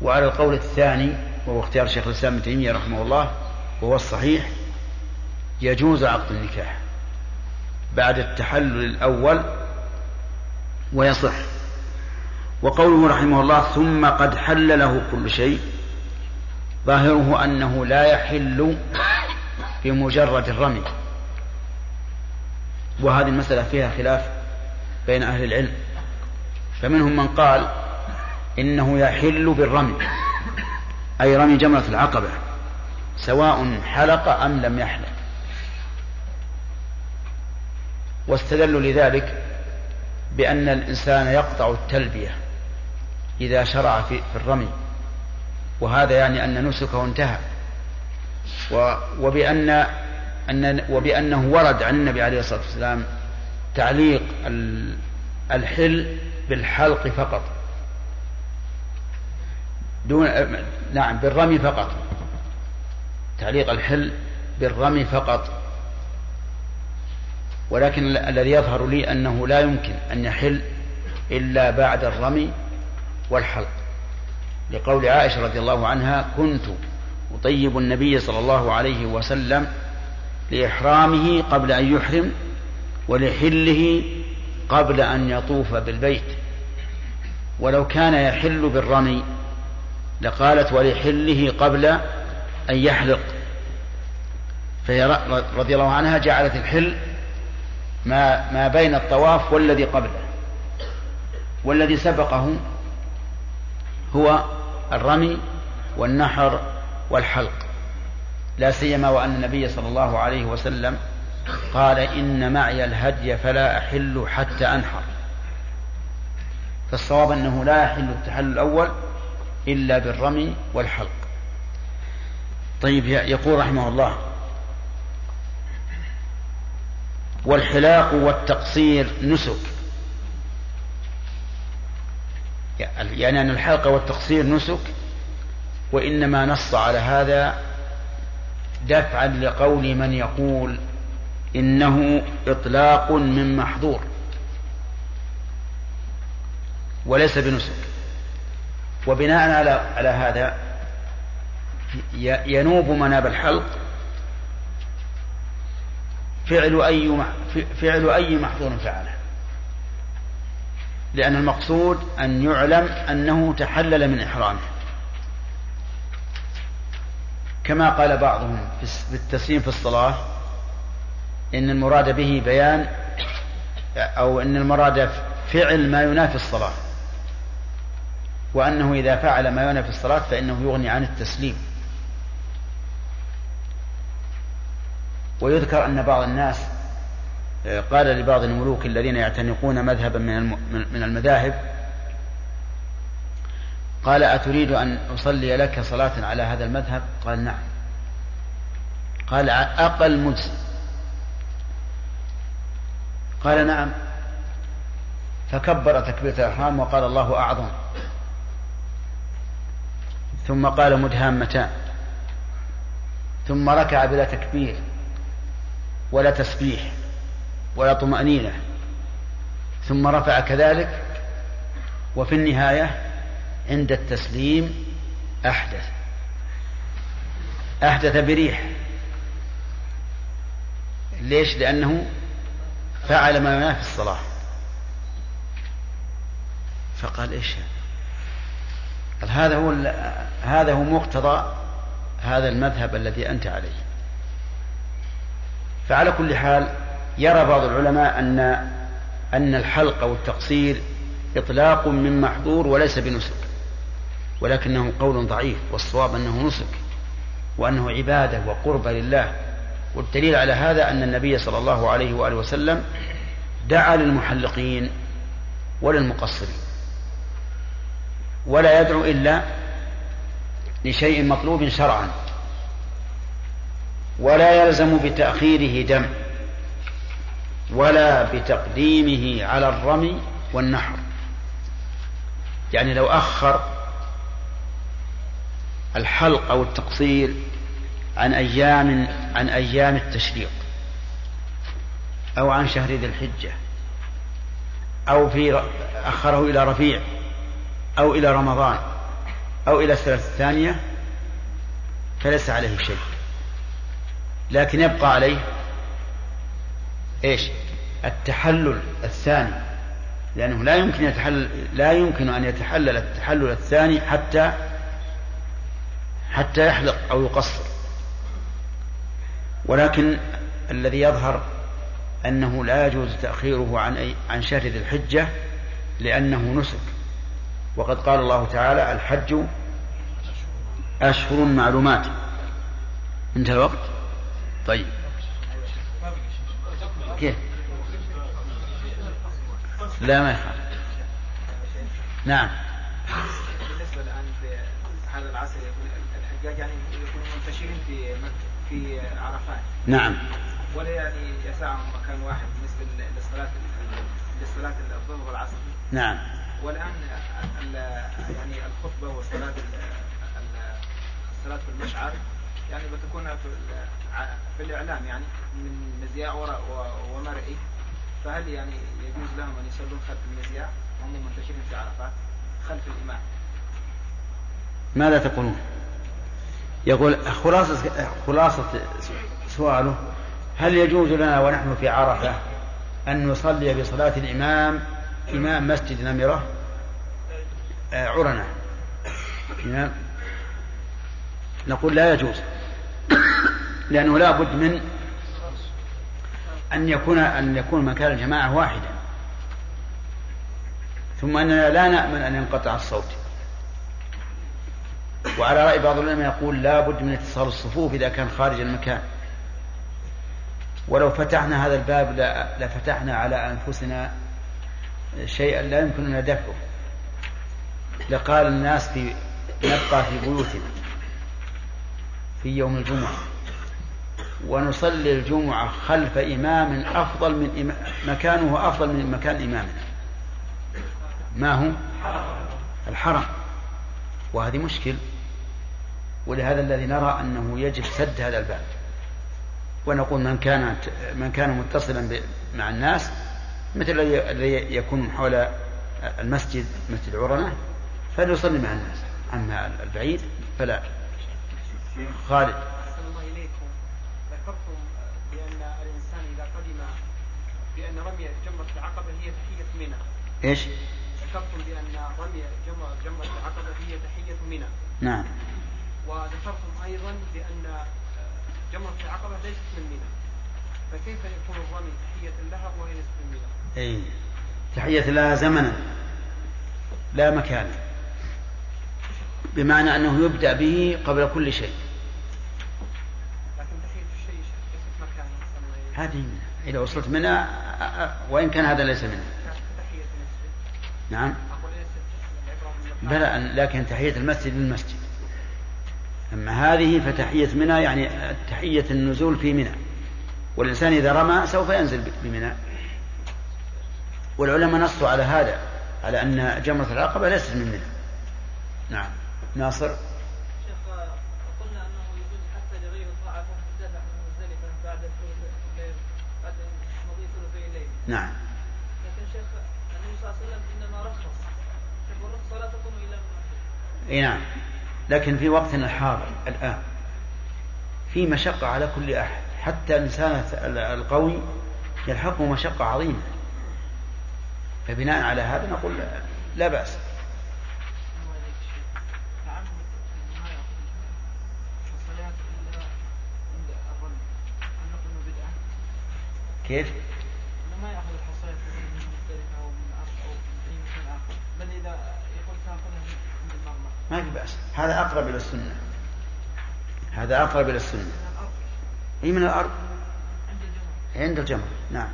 وعلى القول الثاني وهو اختيار شيخ الإسلام ابن تيمية رحمه الله وهو الصحيح يجوز عقد النكاح بعد التحلل الأول ويصح. وقوله رحمه الله ثم قد حل له كل شيء ظاهره أنه لا يحل بمجرد الرمي. وهذه المسألة فيها خلاف بين أهل العلم. فمنهم من قال إنه يحل بالرمي أي رمي جمرة العقبة سواء حلق أم لم يحلق. واستدلوا لذلك بأن الإنسان يقطع التلبية إذا شرع في, الرمي. وهذا يعني أن نسكه انتهى. وبأن أن وبأنه ورد عن النبي عليه الصلاة والسلام تعليق الحل بالحلق فقط. دون نعم بالرمي فقط. تعليق الحل بالرمي فقط. ولكن الذي يظهر لي أنه لا يمكن أن يحل إلا بعد الرمي والحلق. لقول عائشة رضي الله عنها كنت أطيب النبي صلى الله عليه وسلم لإحرامه قبل أن يحرم ولحله قبل أن يطوف بالبيت. ولو كان يحل بالرمي لقالت ولحله قبل أن يحلق. فهي رضي الله عنها جعلت الحل ما ما بين الطواف والذي قبله. والذي سبقه هو الرمي والنحر والحلق. لا سيما وأن النبي صلى الله عليه وسلم قال إن معي الهدي فلا أحل حتى أنحر. فالصواب أنه لا يحل التحلل الأول إلا بالرمي والحلق. طيب يقول رحمه الله والحلاق والتقصير نسك. يعني أن الحلق والتقصير نسك وإنما نص على هذا دفعا لقول من يقول إنه إطلاق من محظور وليس بنسك. وبناء على على هذا ينوب مناب الحلق فعل أي فعل أي محظور فعله. لأن المقصود أن يعلم أنه تحلل من إحرامه. كما قال بعضهم في التسليم في الصلاة إن المراد به بيان أو إن المراد فعل ما ينافي الصلاة. وأنه إذا فعل ما ينافي الصلاة فإنه يغني عن التسليم. ويذكر أن بعض الناس قال لبعض الملوك الذين يعتنقون مذهبا من المذاهب قال أتريد أن أصلي لك صلاة على هذا المذهب؟ قال نعم. قال أقل مجزي قال نعم. فكبر تكبيرة الإحرام وقال الله أعظم. ثم قال مدهامتان. ثم ركع بلا تكبير ولا تسبيح ولا طمأنينة. ثم رفع كذلك. وفي النهاية عند التسليم أحدث. أحدث بريح. ليش؟ لأنه فعل ما ينافي الصلاة. فقال إيش؟ هذا هو هذا هو مقتضى هذا المذهب الذي أنت عليه. فعلى كل حال يرى بعض العلماء أن أن الحلق أو التقصير إطلاق من محظور وليس بنسك. ولكنه قول ضعيف والصواب أنه نسك وأنه عبادة وقربة لله والدليل على هذا أن النبي صلى الله عليه وآله وسلم دعا للمحلقين وللمقصرين ولا يدعو إلا لشيء مطلوب شرعا ولا يلزم بتأخيره دم ولا بتقديمه على الرمي والنحر يعني لو أخر الحلق أو التقصير عن أيام عن أيام التشريق أو عن شهر ذي الحجة أو في أخره إلى رفيع أو إلى رمضان أو إلى السنة الثانية فليس عليه شيء لكن يبقى عليه إيش؟ التحلل الثاني لأنه لا يمكن يتحلل لا يمكن أن يتحلل التحلل الثاني حتى حتى يحلق أو يقصر. ولكن الذي يظهر أنه لا يجوز تأخيره عن أي عن شهر ذي الحجة لأنه نسك. وقد قال الله تعالى الحج أشهر معلومات. انتهى الوقت؟ طيب. كيف؟ لا ما يخاف نعم بالنسبة الآن هذا العصر يكون الحجاج يعني يكونوا منتشرين في في عرفات. نعم. ولا يعني يسعهم مكان واحد بالنسبة للصلاة للصلاة الظهر والعصر. نعم. والآن يعني الخطبة والصلاة الصلاة في المشعر يعني بتكون في, في الإعلام يعني من مذياع ومرئي. فهل يعني يجوز لهم أن يصلون خلف المذياع وهم منتشرين في عرفات خلف الإمام. ماذا تقولون؟ يقول خلاصة خلاصة سؤاله هل يجوز لنا ونحن في عرفة أن نصلي بصلاة الإمام إمام مسجد نمرة؟ عرنة إمام. نقول لا يجوز لأنه لا بد من أن يكون أن يكون مكان الجماعة واحدا ثم أننا لا نأمن أن ينقطع الصوت. وعلى رأي بعض العلماء يقول لا بد من اتصال الصفوف إذا كان خارج المكان. ولو فتحنا هذا الباب لفتحنا على أنفسنا شيئا لا يمكننا دفعه. لقال الناس في نبقى في بيوتنا في يوم الجمعة. ونصلي الجمعة خلف إمام أفضل من إمام مكانه أفضل من مكان إمامنا. ما هو؟ الحرم. وهذه مشكل. ولهذا الذي نرى أنه يجب سد هذا الباب. ونقول من كان من كان متصلا مع الناس مثل الذي يكون حول المسجد مسجد عرنة فليصلي مع الناس. أما البعيد فلا. خالد. أحسن الله إليكم. ذكرتم بأن الإنسان إذا قدم بأن رمي جمرة العقبة هي تحية منى إيش؟ ذكرتم بأن رمي جمرة جمرة العقبة هي تحية منى. نعم. وذكرتم أيضا بأن جمرة العقبة ليست من منى. فكيف يكون الرمي تحية لها وهي ليست من منى؟ أي تحية لها زمنا لا مكانا بمعنى أنه يبدأ به قبل كل شيء. لكن تحية الشيء ليست مكانا. هذه إذا وصلت منها وإن كان هذا ليس منها نعم. بلى لكن تحية المسجد للمسجد. أما هذه فتحية منى يعني تحية النزول في منى. والإنسان إذا رمى سوف ينزل بمنى. والعلماء نصوا على هذا على أن جمرة العقبة ليست من منى. نعم. ناصر؟ شيخ قلنا انه يجوز حتى لغير الضعف الدفع من مزدلفه بعد الليل بعد مضي ثلثي الليل نعم لكن شيخ النبي صلى الله عليه وسلم انما رخص شيخ والرخصه لا تكون الا من اي نعم. لكن في وقتنا الحاضر الآن في مشقة على كل أحد. حتى الإنسان القوي يلحقه مشقة عظيمة. فبناء على هذا نقول لا بأس. كيف؟ انه ما ياخذ الحصيات من مختلفه أو من عرش أو من اي مكان اخر بل اذا يقول ساخذها عند المرمى ما في بأس. هذا أقرب إلى السنة. هذا أقرب إلى السنة. أي من الأرض. عند الجمر. نعم.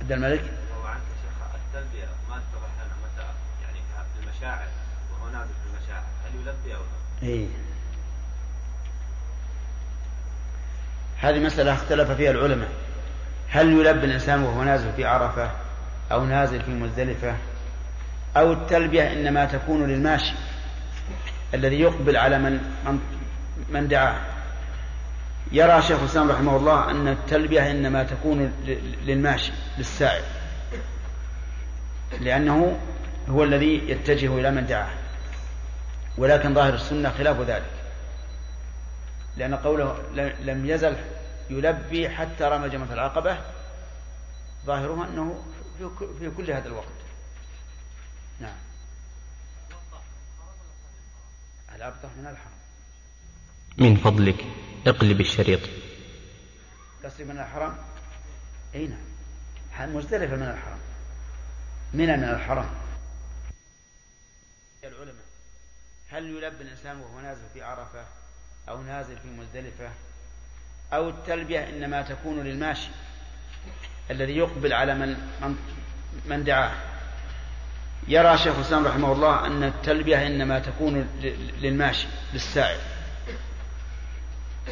عبد الملك. التلبية ما اتضح لنا متى؟ يعني في المشاعر وهو نازل في المشاعر. هل يلبي أو لا؟ إيه. هذه مسألة اختلف فيها العلماء. هل يلبي الإنسان وهو نازل في عرفة أو نازل في مزدلفة؟ أو التلبية إنما تكون للماشي. الذي يقبل على من من, دعاه. يرى شيخ الإسلام رحمه الله أن التلبية إنما تكون للماشي للسائر لأنه هو الذي يتجه إلى من دعاه. ولكن ظاهر السنة خلاف ذلك. لأن قوله لم يزل يلبي حتى رمى جمرة العقبة ظاهرها أنه في كل هذا الوقت نعم الأبطح من الحرم من فضلك اقلب الشريط. قصدي من الحرم أي نعم. مزدلفة من الحرم منى من الحرم العلماء هل يلبي الإنسان وهو نازل في عرفة أو نازل في مزدلفة؟ أو التلبية إنما تكون للماشي الذي يقبل على من من, من دعاه؟ يرى شيخ الإسلام رحمه الله أن التلبية إنما تكون للماشي للسائر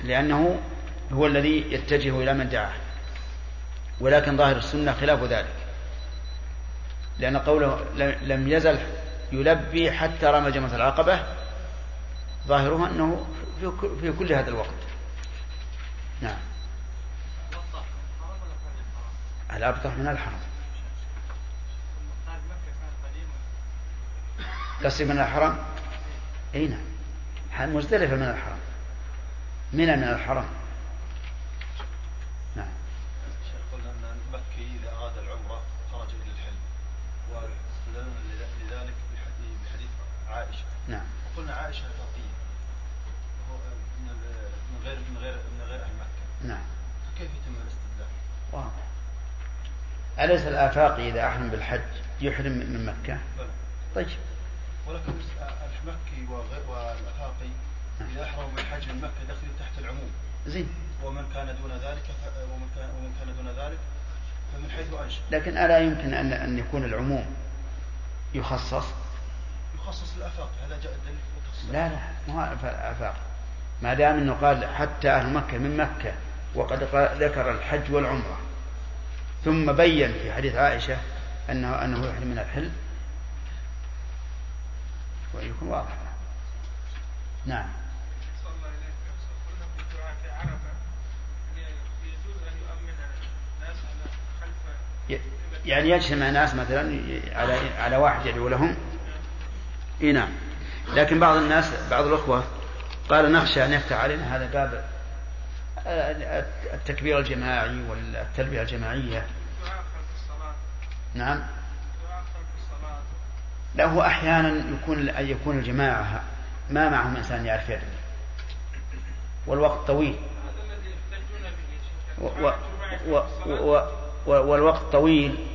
لأنه هو الذي يتجه إلى من دعاه. ولكن ظاهر السنة خلاف ذلك. لأن قوله لم يزل يلبي حتى رمى جمرة العقبة ظاهرها أنه في كل هذا الوقت. نعم. الأبطح من الحرم قصي من الحرم إي نعم. مزدلفة من الحرم منى من الحرم نعم. شيخ قلنا أن المكي إذا أراد العمرة خرج إلى الحلم واستدلنا لذلك بحديث, عائشة. نعم. وقلنا عائشة وهو من غير من غير من غير أهل مكة. نعم. فكيف يتم الاستدلال؟ واضح. أليس الآفاقي إذا أحرم بالحج يحرم من مكة؟ طيب. ولكن المكي والافاقي اذا احرموا بالحج من مكة دخلوا تحت العموم. زين. ومن كان دون ذلك ف... ومن كان ومن كان دون ذلك فمن حيث أنشأ. لكن ألا يمكن أن أن يكون العموم يخصص؟ يخصص الافاقي هذا جاء الدليل لا لا ما هو الآفاق ما دام أنه قال حتى أهل مكة من مكة وقد ذكر الحج والعمرة. ثم بين في حديث عائشة أنه أنه يحرم من الحل ويكون واضح نعم صلى الله عليه وسلم قلنا في الدعاء في عرفه يجوز ان يؤمن الناس على خلف ي- يعني يجتمع ناس مثلا على على واحد يدعو لهم. إي نعم. لكن بعض الناس بعض الأخوة قال نخشى أن يفتح علينا هذا باب التكبير الجماعي والتلبيه الجماعية. نعم. لا هو أحيانا يكون أن يكون الجماعة ما معهم إنسان يعرف يدعو والوقت طويل. و و و و و والوقت طويل.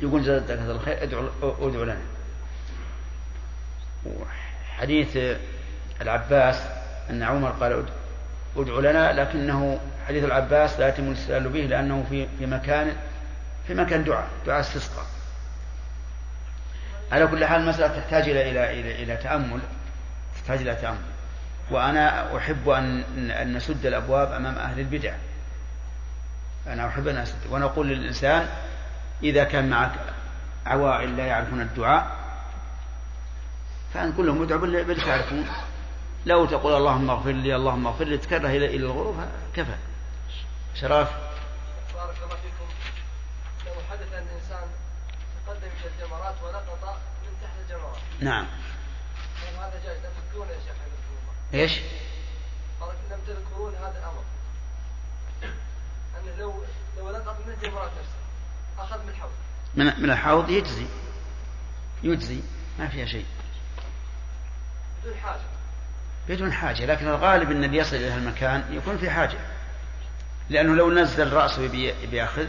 يقول جزاك الله الخير ادعو ادعو لنا. حديث العباس أن عمر قال ادعو لنا. لكنه حديث العباس لا يتم الاستدلال به لأنه في في مكان في مكان دعاء دعاء استسقاء. على كل حال المسألة تحتاج إلى إلى إلى, إلى تأمل. تحتاج إلى تأمل. وأنا أحب أن أن نسد الأبواب أمام أهل البدع. أنا أحب أن أسد. ونقول للإنسان إذا كان معك عوائل لا يعرفون الدعاء فنقول لهم ادعوا باللي تعرفون. لو تقول اللهم اغفر لي اللهم اغفر لي تكره إلى الغروب كفى شراف بارك الله فيكم لو حدث أن الإنسان إلى الجمرات ونقط من تحت الجمرات. نعم. هل هذا جائز. لم تذكرون يا شيخ إيش؟ بارك لم تذكرون هذا الأمر. أنه لو لو نقط من الجمرات نفسها أخذ من الحوض. من من الحوض يجزي. يجزي. ما فيها شيء. بدون حاجة. بدون حاجة. لكن الغالب أن اللي يصل إلى المكان يكون في حاجة. لأنه لو نزل رأسه يبي بيأخذ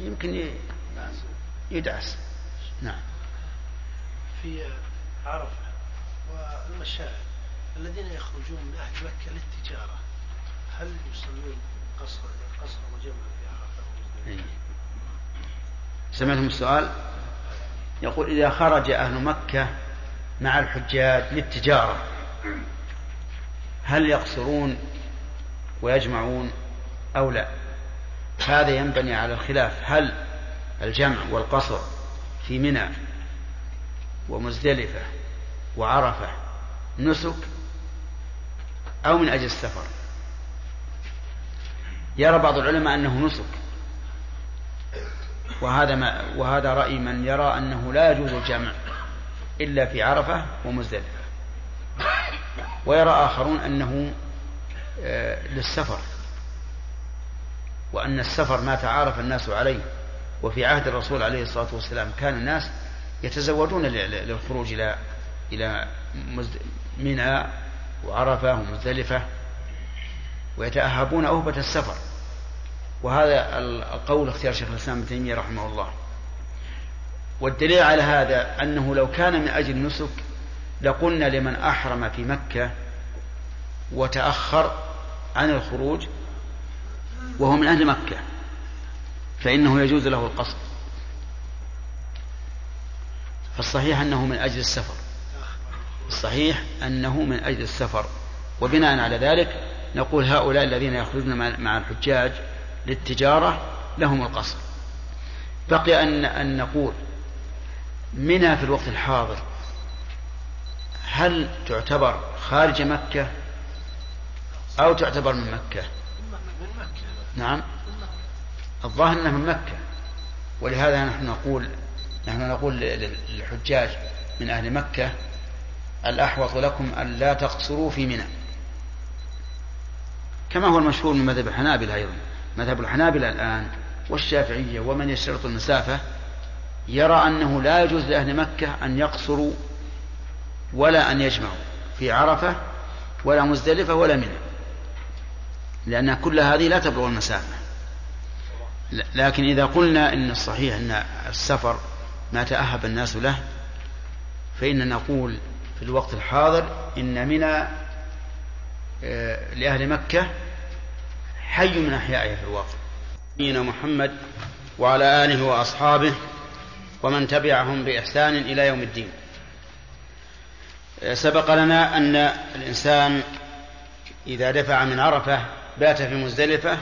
يمكن يدعس. نعم. في عرفة والمشاعر الذين يخرجون من أهل مكة للتجارة هل يصلون قصر قصر وجمع في عرفة؟ إيه. سمعتم السؤال؟ يقول إذا خرج أهل مكة مع الحجاج للتجارة هل يقصرون ويجمعون أو لا؟ هذا ينبني على الخلاف. هل الجمع والقصر في منى ومزدلفة وعرفة نسك أو من أجل السفر. يرى بعض العلماء أنه نسك. وهذا ما وهذا رأي من يرى أنه لا يجوز الجمع إلا في عرفة ومزدلفة. ويرى آخرون أنه آه، للسفر. وأن السفر ما تعارف الناس عليه. وفي عهد الرسول عليه الصلاة والسلام كان الناس ل- للخروج إلى إلى منى وعرفة ومزدلفة ويتأهبون أهبة السفر. وهذا القول اختيار شيخ الإسلام ابن تيمية رحمه الله. والدليل على هذا أنه لو كان من أجل نسك لقلنا لمن أحرم في مكة وتأخر عن الخروج وهو من أهل مكة. فإنه يجوز له القصد. فالصحيح أنه من أجل السفر. الصحيح أنه من أجل السفر. وبناء على ذلك نقول هؤلاء الذين يخرجون مع- الحجاج للتجارة لهم القصر بقي أن أن نقول منى في الوقت الحاضر هل تعتبر خارج مكة أو تعتبر من مكة؟ من مكة. نعم. الظاهر أنها من مكة. ولهذا نحن نقول نحن نقول لل- للحجاج من أهل مكة الأحوط لكم أن لا تقصروا في منى. كما هو المشهور من مذهب الحنابلة أيضا. مذهب الحنابلة الآن والشافعية ومن يشترط المسافة يرى أنه لا يجوز لأهل مكة أن يقصروا ولا أن يجمعوا في عرفة ولا مزدلفة ولا منى لأن كل هذه لا تبلغ المسافة. لكن إذا قلنا إن الصحيح أن السفر ما تأهب الناس له فإن نقول في الوقت الحاضر إن منى آه، لأهل مكة حي من أحيائها في الواقع. نبينا محمد وعلى آله وأصحابه ومن تبعهم بإحسان إلى يوم الدين. سبق لنا أن الإنسان إذا دفع من عرفة بات في مزدلفة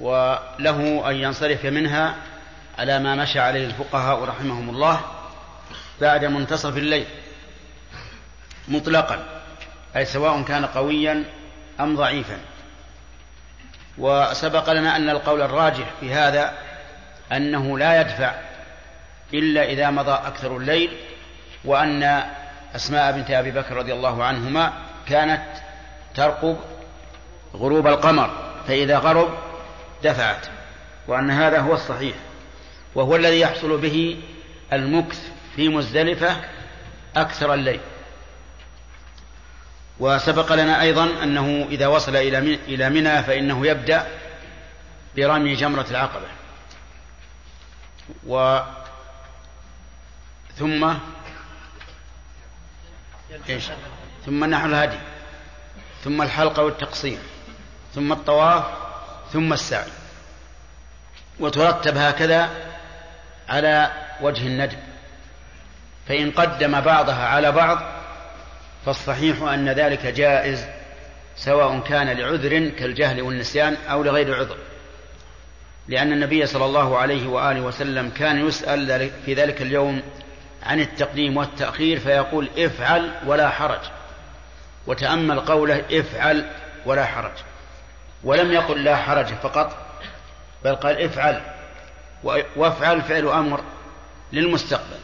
وله أن ينصرف منها على ما مشى عليه الفقهاء رحمهم الله بعد منتصف الليل مطلقا أي سواء كان قويا أم ضعيفا. وسبق لنا أن القول الراجح في هذا أنه لا يدفع إلا إذا مضى أكثر الليل وأن أسماء بنت أبي بكر رضي الله عنهما كانت ترقب غروب القمر فإذا غرب دفعت وأن هذا هو الصحيح وهو الذي يحصل به المكث في مزدلفة أكثر الليل. وسبق لنا أيضا أنه إذا وصل إلى من- إلى منى فإنه يبدأ برمي جمرة العقبة. و ثم إيش؟ ثم نحر الهدي ثم الحلقة والتقصير ثم الطواف ثم السعي. وترتب هكذا على وجه الندب. فإن قدم بعضها على بعض فالصحيح أن ذلك جائز سواء كان لعذر كالجهل والنسيان أو لغير عذر. لأن النبي صلى الله عليه وآله وسلم كان يسأل في ذلك اليوم عن التقديم والتأخير فيقول افعل ولا حرج. وتأمل قوله افعل ولا حرج. ولم يقل لا حرج فقط بل قال افعل وافعل فعل أمر للمستقبل.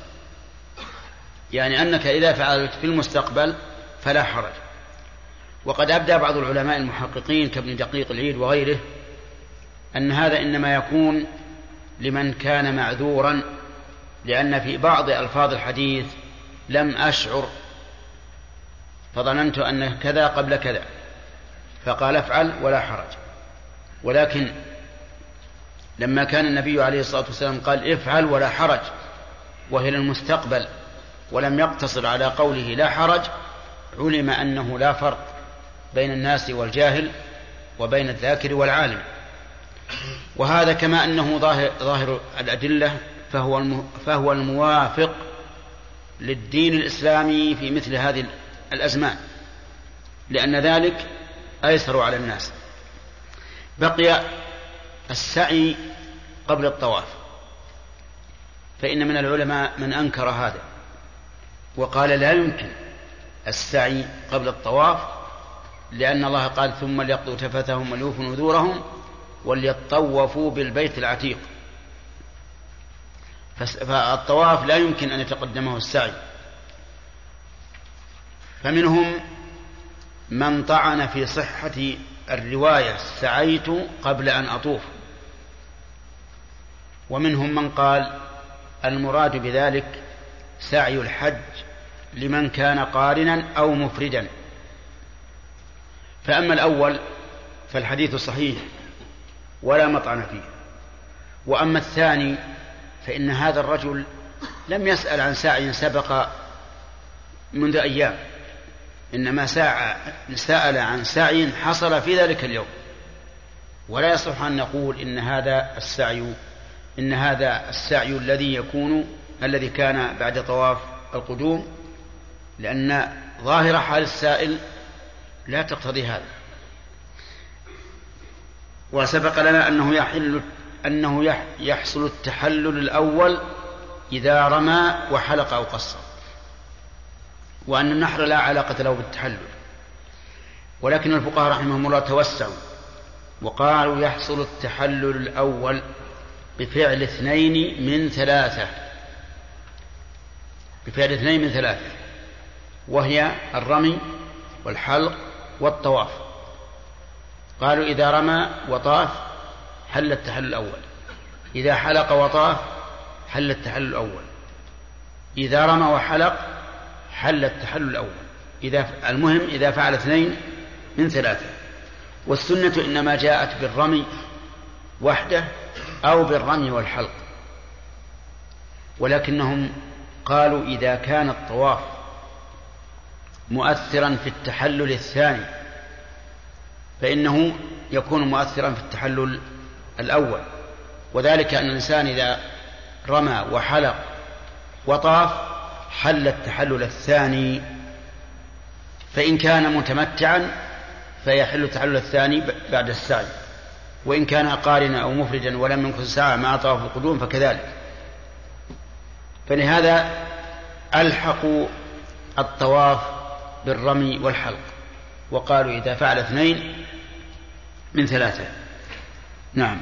يعني أنك إذا فعلت في المستقبل فلا حرج. وقد أبدى بعض العلماء المحققين كابن دقيق العيد وغيره أن هذا إنما يكون لمن كان معذورا لأن في بعض ألفاظ الحديث لم أشعر فظننت أن كذا قبل كذا. فقال افعل ولا حرج. ولكن لما كان النبي عليه الصلاة والسلام قال افعل ولا حرج وهي للمستقبل ولم يقتصر على قوله لا حرج علم أنه لا فرق بين الناس والجاهل وبين الذاكر والعالم. وهذا كما أنه ظاهر, ظاهر الأدلة فهو, فهو الموافق للدين الإسلامي في مثل هذه الأزمان. لأن ذلك أيسر على الناس. بقي السعي قبل الطواف. فإن من العلماء من أنكر هذا وقال لا يمكن السعي قبل الطواف لأن الله قال ثم ليقضوا تفثهم وليوفوا نذورهم وليطوفوا بالبيت العتيق. فالطواف لا يمكن أن يتقدمه السعي. فمنهم من طعن في صحة الرواية سعيت قبل أن أطوف. ومنهم من قال المراد بذلك سعي الحج لمن كان قارنا أو مفردا. فأما الأول فالحديث صحيح ولا مطعن فيه. وأما الثاني فإن هذا الرجل لم يسأل عن سعي سبق منذ أيام. إنما سأل عن سعي حصل في ذلك اليوم. ولا يصح أن نقول إن هذا السعي إن هذا السعي الذي يكون الذي كان بعد طواف القدوم لأن ظاهر حال السائل لا تقتضي هذا. وسبق لنا أنه يحل أنه يحصل التحلل الأول إذا رمى وحلق أو قصر. وأن النحر لا علاقة له بالتحلل. ولكن الفقهاء رحمهم الله توسعوا وقالوا يحصل التحلل الأول بفعل اثنين من ثلاثة. بفعل اثنين من ثلاثة. وهي الرمي والحلق والطواف. قالوا إذا رمى وطاف حل التحلل الأول. إذا حلق وطاف حل التحلل الأول. إذا رمى وحلق حل التحلل الأول. إذا المهم إذا فعل اثنين من ثلاثة. والسنة إنما جاءت بالرمي وحده أو بالرمي والحلق. ولكنهم قالوا إذا كان الطواف مؤثرا في التحلل الثاني فإنه يكون مؤثرا في التحلل الأول. وذلك أن الإنسان إذا رمى وحلق وطاف حل التحلل الثاني فإن كان متمتعا فيحل التحلل الثاني بعد السعي. وإن كان قارنا أو مفردا ولم ينقص ساعة مع طواف القدوم فكذلك. فلهذا ألحقوا الطواف بالرمي والحلق. وقالوا إذا فعل اثنين من ثلاثة. نعم.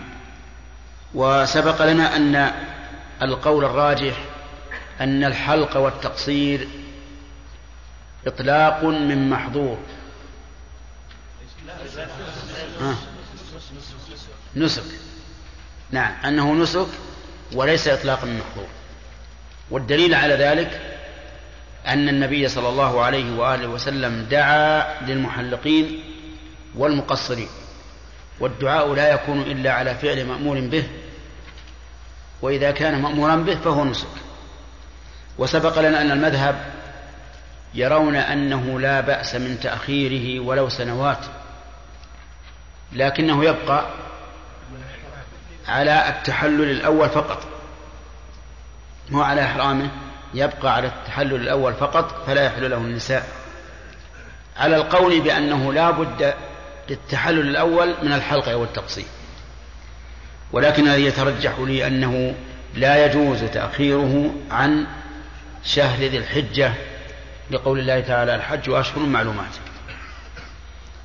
وسبق لنا أن القول الراجح أن الحلق والتقصير إطلاق من محظور. نسك. نعم أنه نسك وليس إطلاقا من محظور. والدليل على ذلك أن النبي صلى الله عليه وآله وسلم دعا للمحلقين والمقصرين والدعاء لا يكون إلا على فعل مأمور به وإذا كان مأمورا به فهو نسك. وسبق لنا أن المذهب يرون أنه لا بأس من تأخيره ولو سنوات لكنه يبقى على التحلل الأول فقط مو على إحرامه يبقى على التحلل الأول فقط فلا يحل له النساء. على القول بأنه لا بد للتحلل الأول من الحلق أو التقصير. ولكن الذي يترجح لي أنه لا يجوز تأخيره عن شهر ذي الحجة لقول الله تعالى الحج أشهر معلومات.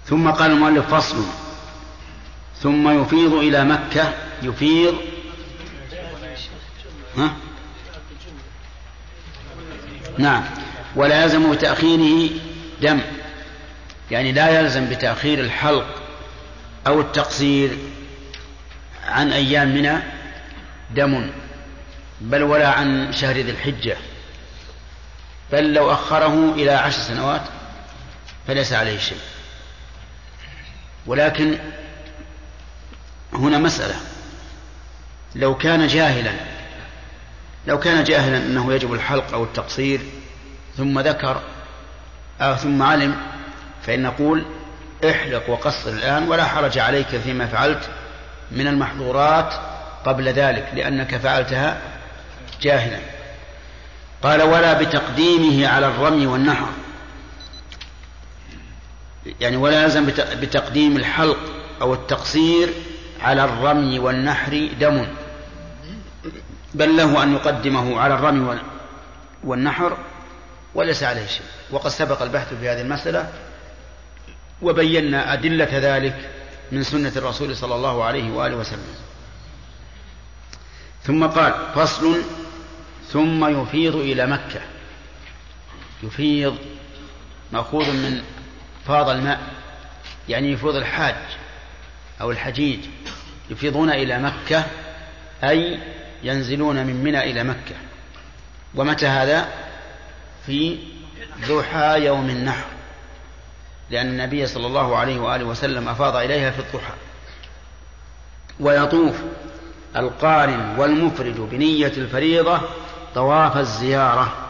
ثم قال المؤلف فصل. ثم يفيض إلى مكة. يفيض. ها؟ نعم. ولا يلزم بتأخيره دم. يعني لا يلزم بتأخير الحلق أو التقصير عن أيام منى دم بل ولا عن شهر ذي الحجة. بل لو أخره إلى عشر سنوات فليس عليه شيء. ولكن هنا مسألة. لو كان جاهلا لو كان جاهلا أنه يجب الحلق أو التقصير ثم ذكر أو ثم علم فإن نقول احلق وقصر الآن ولا حرج عليك فيما فعلت من المحظورات قبل ذلك لأنك فعلتها جاهلا. قال ولا بتقديمه على الرمي والنحر. يعني ولا يلزم بتقديم الحلق أو التقصير على الرمي والنحر دم. بل له أن يقدمه على الرمي والنحر وليس عليه شيء. وقد سبق البحث في هذه المسألة وبينا أدلة ذلك من سنة الرسول صلى الله عليه وآله وسلم. ثم قال فصل ثم يفيض إلى مكة. يفيض مأخوذ من فاض الماء يعني يفيض الحاج أو الحجيج. يفيضون إلى مكة أي ينزلون من منى إلى مكة. ومتى هذا؟ في ضحى يوم النحر لأن النبي صلى الله عليه وآله وسلم أفاض إليها في الضحى. ويطوف القارن والمفرد بنية الفريضة طواف الزيارة.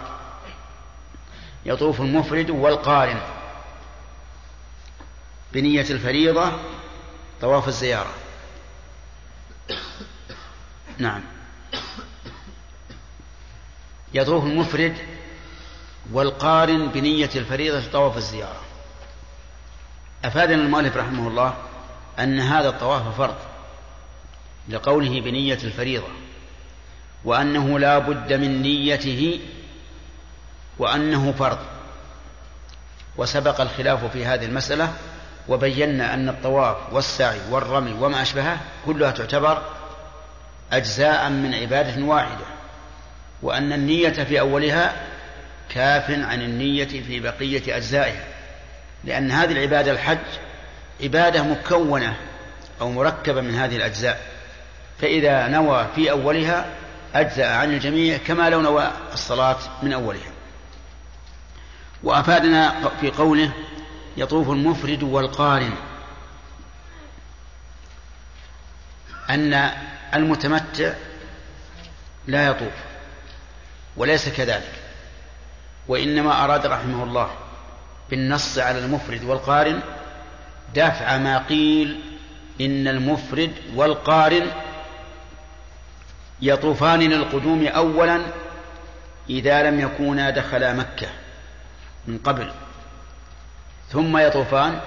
يطوف المفرد والقارن. بنية الفريضة طواف الزيارة. نعم. يطوف المفرد والقارن بنية الفريضة طواف الزيارة. أفادنا المؤلف رحمه الله أن هذا الطواف فرض لقوله بنية الفريضة. وأنه لا بد من نيته وأنه فرض. وسبق الخلاف في هذه المسألة وبينا أن الطواف والسعي والرمي وما أشبهه كلها تعتبر أجزاء من عبادة واحدة وأن النية في أولها كاف عن النية في بقية أجزائها لأن هذه العبادة الحج عبادة مكونة أو مركبة من هذه الأجزاء فإذا نوى في أولها أجزأ عن الجميع كما لو نوى الصلاة من أولها. وأفادنا في قوله يطوف المفرد والقارن أن المتمتع لا يطوف وليس كذلك وإنما أراد رحمه الله بالنص على المفرد والقارن دفع ما قيل إن المفرد والقارن يطوفان للقدوم أولا إذا لم يكونا دخلا مكة من قبل ثم يطوفان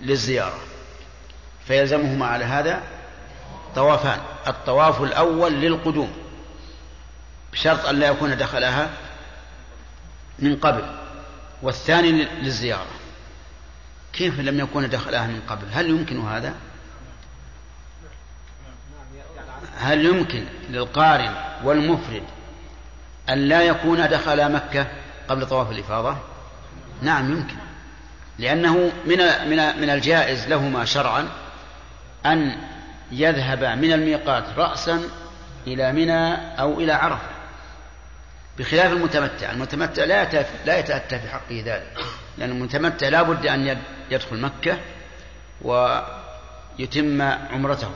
للزيارة فيلزمهما على هذا طوافان الطواف الأول للقدوم بشرط أن لا يكون دخلها من قبل والثاني للزيارة كيف لم يكون دخلها من قبل؟ هل يمكن هذا؟ هل يمكن للقارن والمفرد أن لا يكون دخل مكة قبل طواف الإفاضة؟ نعم يمكن. لأنه من من من الجائز لهما شرعا أن يذهب من الميقات رأسا إلى منى أو إلى عرفة. بخلاف المتمتع المتمتع لا لا يتأتى في حقه ذلك لأن المتمتع لا بد أن يدخل مكة ويتم عمرته.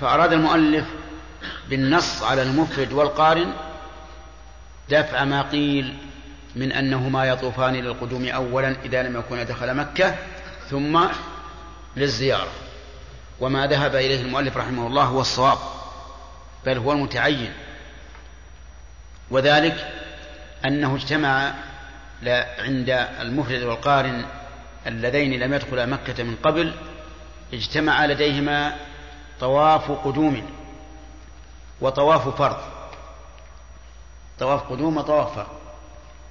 فأراد المؤلف بالنص على المفرد والقارن دفع ما قيل من أنهما يطوفان للقدوم أولا إذا لم يكونا دخل مكة ثم للزيارة. وما ذهب إليه المؤلف رحمه الله هو الصواب بل هو المتعين. وذلك أنه اجتمع عند المفرد والقارن اللذين لم يدخلا مكة من قبل اجتمع لديهما طواف قدوم وطواف فرض. طواف قدوم وطواف فرض.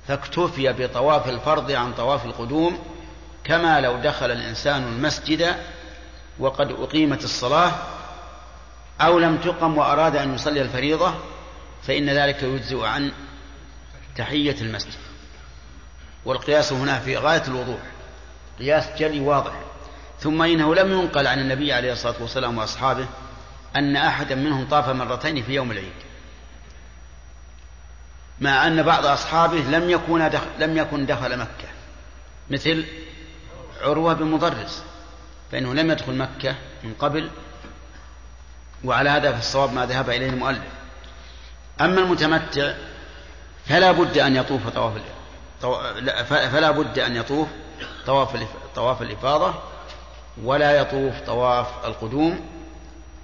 فاكتفي بطواف الفرض عن طواف القدوم كما لو دخل الإنسان المسجد وقد أقيمت الصلاة أو لم تقم وأراد أن يصلي الفريضة فإن ذلك يجزئ عن تحية المسجد. والقياس هنا في غاية الوضوح قياس جلي واضح. ثم إنه لم ينقل عن النبي عليه الصلاة والسلام وأصحابه أن أحدا منهم طاف مرتين في يوم العيد. مع أن بعض أصحابه لم يكن دخل لم يكن دخل مكة. مثل عروة بن مضرس فإنه لم يدخل مكة من قبل وعلى هذا في الصواب ما ذهب إليه المؤلف. أما المتمتع فلا بد أن يطوف طواف فلا بد أن يطوف طواف طواف الإفاضة ولا يطوف طواف القدوم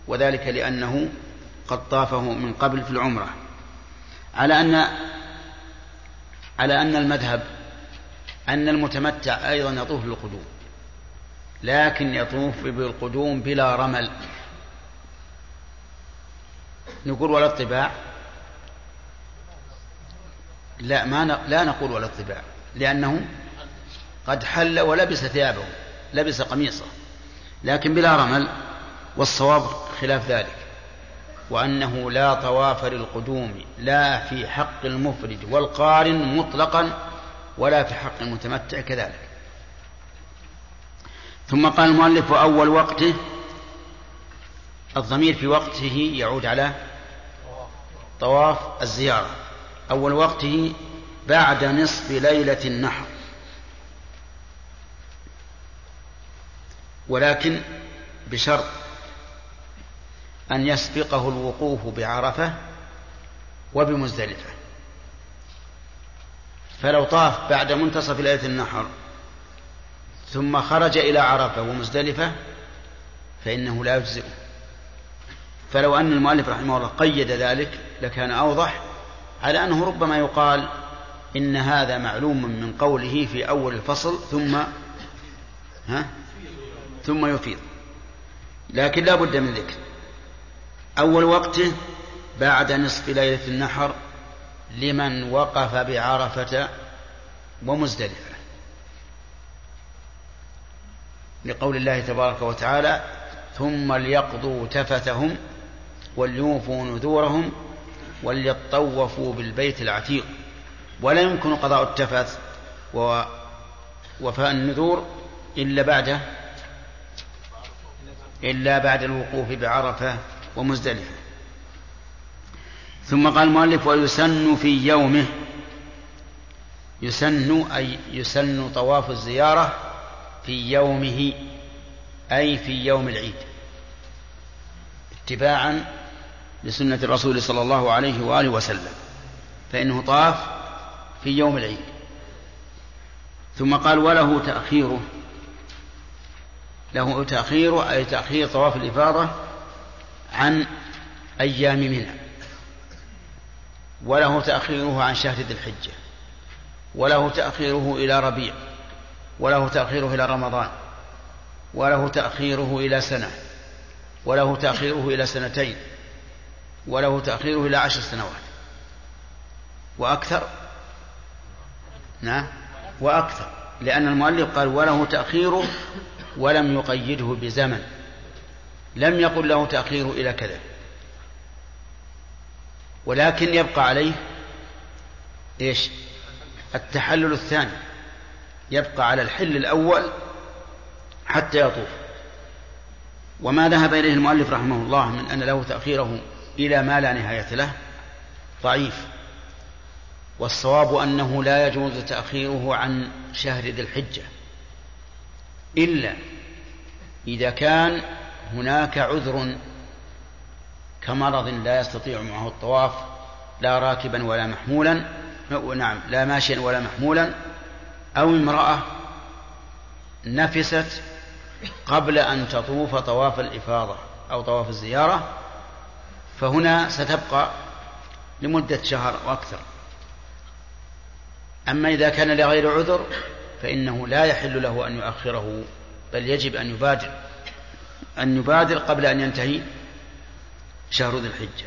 وذلك لأنه قد طافه من قبل في العمرة. على أن على أن المذهب أن المتمتع أيضا يطوف بالقدوم. لكن يطوف بالقدوم بلا رمل. نقول ولا الطباع لا ما. لا نقول ولا الطباع لأنه قد حل ولبس ثيابه. لبس قميصه لكن بلا رمل والصواب خلاف ذلك وأنه لا طواف للقدوم لا في حق المفرد والقارن مطلقا ولا في حق المتمتع كذلك. ثم قال المؤلف أول وقته الضمير في وقته يعود على طواف الزيارة. أول وقته بعد نصف ليلة النحر. ولكن بشرط أن يسبقه الوقوف بعرفة وبمزدلفة. فلو طاف بعد منتصف ليلة النحر ثم خرج إلى عرفة ومزدلفة فإنه لا يجزئه. فلو أن المؤلف رحمه الله قيد ذلك لكان أوضح على أنه ربما يقال إن هذا معلوم من قوله في أول الفصل ثم ها ثم يفيض. لكن لا بد من ذكر. أول وقته بعد نصف ليلة النحر لمن وقف بعرفة ومزدلفة. لقول الله تبارك وتعالى ثم ليقضوا تفثهم وليوفوا نذورهم وليطوفوا بالبيت العتيق ولا يمكن قضاء التفث ووفاء النذور إلا بعد إلا بعد الوقوف بعرفة ومزدلفة. ثم قال المؤلف ويسن في يومه. يسن أي يسن طواف الزيارة في يومه أي في يوم العيد. اتباعا لسنة الرسول صلى الله عليه وآله وسلم. فإنه طاف في يوم العيد. ثم قال وله تأخيره. له تأخيره أي تأخير طواف الإفاضة عن أيام منى. وله تأخيره عن شهر ذي الحجة. وله تأخيره إلى ربيع. وله تأخيره إلى رمضان. وله تأخيره إلى سنة. وله تأخيره إلى سنتين. وله تأخيره إلى عشر سنوات. وأكثر؟ نعم. وأكثر. لأن المؤلف قال وله تأخيره ولم يقيده بزمن. لم يقل له تأخيره إلى كذا. ولكن يبقى عليه إيش؟ التحلل الثاني. يبقى على الحل الأول حتى يطوف. وما ذهب إليه المؤلف رحمه الله من أن له تأخيره إلى ما لا نهاية له ضعيف. والصواب أنه لا يجوز تأخيره عن شهر ذي الحجة. إلا إذا كان هناك عذر كمرض لا يستطيع معه الطواف لا راكبا ولا محمولا نعم لا ماشيا ولا محمولا أو امرأة نفست قبل أن تطوف طواف الإفاضة أو طواف الزيارة فهنا ستبقى لمدة شهر وأكثر. أما إذا كان لغير عذر فإنه لا يحل له أن يؤخره بل يجب أن يبادر أن يبادر قبل أن ينتهي شهر ذي الحجة.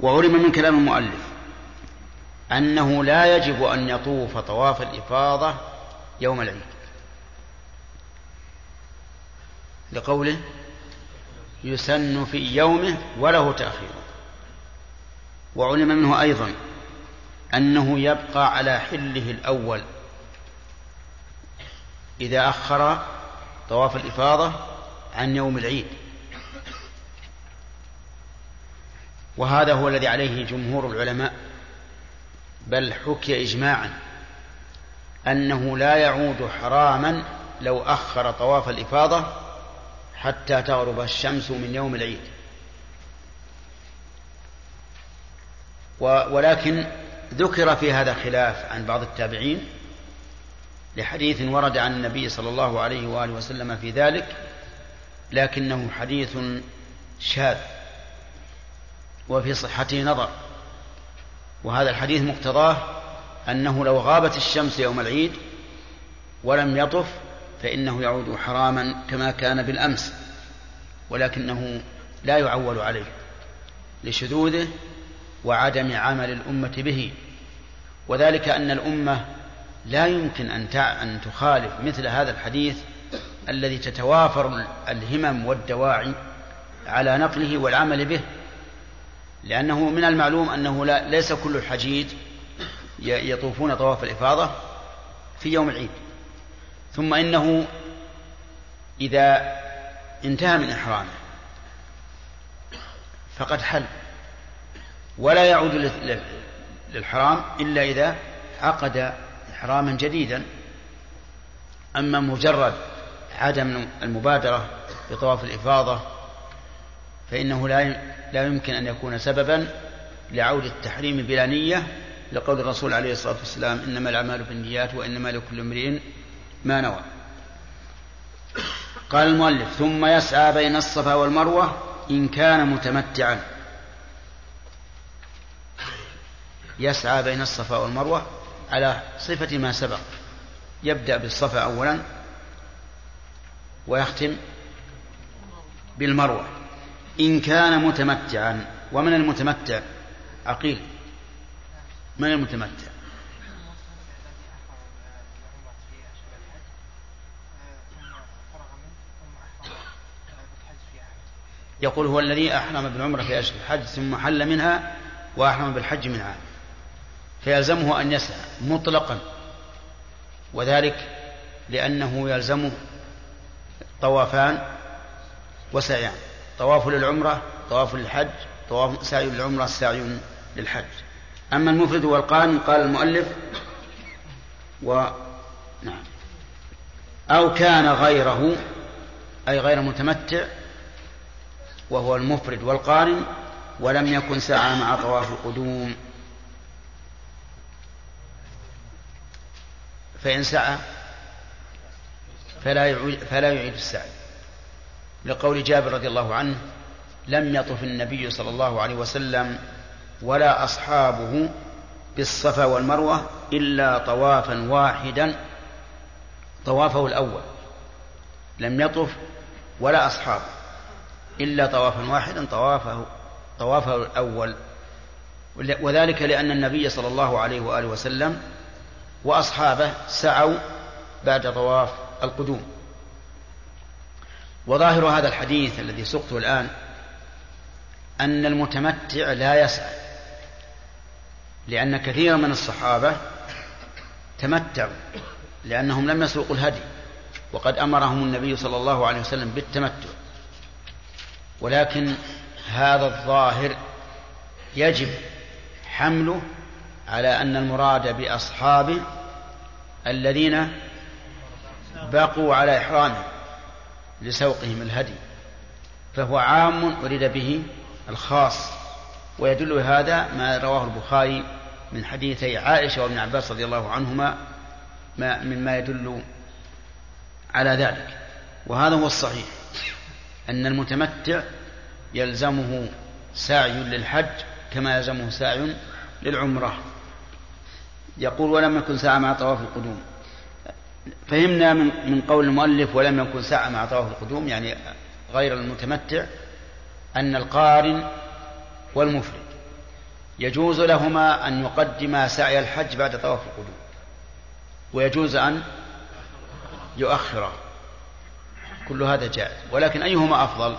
وعلم من كلام المؤلف أنه لا يجب أن يطوف طواف الإفاضة يوم العيد. لقوله يسن في يومه وله تأخير. وعلم منه أيضا أنه يبقى على حله الأول إذا أخر طواف الإفاضة عن يوم العيد. وهذا هو الذي عليه جمهور العلماء. بل حكي إجماعا أنه لا يعود حراما لو أخر طواف الإفاضة حتى تغرب الشمس من يوم العيد. ولكن ذكر في هذا خلاف عن بعض التابعين لحديث ورد عن النبي صلى الله عليه وآله وسلم في ذلك لكنه حديث شاذ وفي صحته نظر. وهذا الحديث مقتضاه أنه لو غابت الشمس يوم العيد ولم يطف فإنه يعود حراما كما كان بالأمس ولكنه لا يعول عليه لشذوذه وعدم عمل الأمة به. وذلك أن الأمة لا يمكن أن أن تخالف مثل هذا الحديث الذي تتوافر الهمم والدواعي على نقله والعمل به لأنه من المعلوم أنه لا ليس كل الحجيج يطوفون طواف الإفاضة في يوم العيد. ثم إنه إذا انتهى من إحرامه فقد حل ولا يعود للحرام إلا إذا عقد إحراما جديدا أما مجرد عدم المبادرة بطواف الإفاضة فإنه لا لا يمكن أن يكون سببا لعود التحريم بلا نية لقول الرسول عليه الصلاة والسلام إنما الأعمال بالنيات وإنما لكل امرئ ما نوى. قال المؤلف ثم يسعى بين الصفا والمروة إن كان متمتعا. يسعى بين الصفا والمروة على صفة ما سبق. يبدأ بالصفا أولا ويختم بالمروة. إن كان متمتعا ومن المتمتع؟ عقيل من المتمتع؟ يقول هو الذي أحرم بالعمرة في أشهر الحج ثم حل منها وأحرم بالحج من عام فيلزمه أن يسعى مطلقا. وذلك لأنه يلزمه طوافان وسعيان. طواف للعمرة طواف للحج طواف سعي للعمرة سعي للحج. أما المفرد والقارن قال المؤلف و نعم. أو كان غيره أي غير متمتع وهو المفرد والقارن ولم يكن سعى مع طواف القدوم. فإن سعى فلا يعيد, فلا يعيد السعي. لقول جابر رضي الله عنه لم يطف النبي صلى الله عليه وسلم ولا أصحابه بالصفا والمروة إلا طوافا واحدا طوافه الأول. لم يطف ولا أصحابه إلا طوافا واحدا طوافه طوافه الأول. وذلك لأن النبي صلى الله عليه وآله وسلم وأصحابه سعوا بعد طواف القدوم. وظاهر هذا الحديث الذي سقته الآن أن المتمتع لا يسعى لأن كثيرا من الصحابة تمتعوا لأنهم لم يسوقوا الهدي وقد أمرهم النبي صلى الله عليه وسلم بالتمتع. ولكن هذا الظاهر يجب حمله على أن المراد بأصحابه الذين بقوا على إحرامهم لسوقهم الهدي فهو عام أريد به الخاص ويدل هذا ما رواه البخاري من حديثي عائشة وابن عباس رضي الله عنهما ما مما يدل على ذلك. وهذا هو الصحيح أن المتمتع يلزمه سعي للحج كما يلزمه سعي للعمرة. يقول ولم يكن سعى مع طواف القدوم. فهمنا من من قول المؤلف ولم يكن سعى مع طواف القدوم يعني غير المتمتع أن القارن والمفرد. يجوز لهما أن يقدما سعي الحج بعد طواف القدوم ويجوز أن يؤخره كل هذا جائز. ولكن أيهما أفضل؟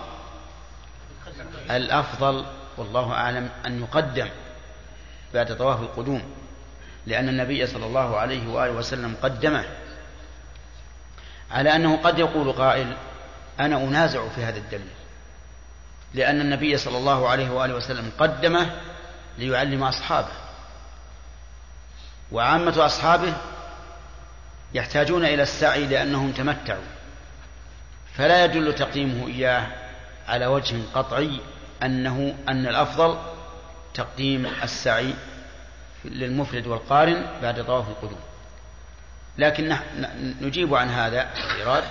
الأفضل والله أعلم أن يقدم بعد طواف القدوم. لأن النبي صلى الله عليه وآله وسلم قدمه على أنه قد يقول قائل أنا أنازع في هذا الدليل. لأن النبي صلى الله عليه وآله وسلم قدمه ليعلم أصحابه. وعامة أصحابه يحتاجون إلى السعي لأنهم تمتعوا. فلا يدل تقديمه إياه على وجه قطعي أنه أن الأفضل تقديم السعي للمفرد والقارن بعد طواف القدوم. لكن نجيب عن هذا الإيراد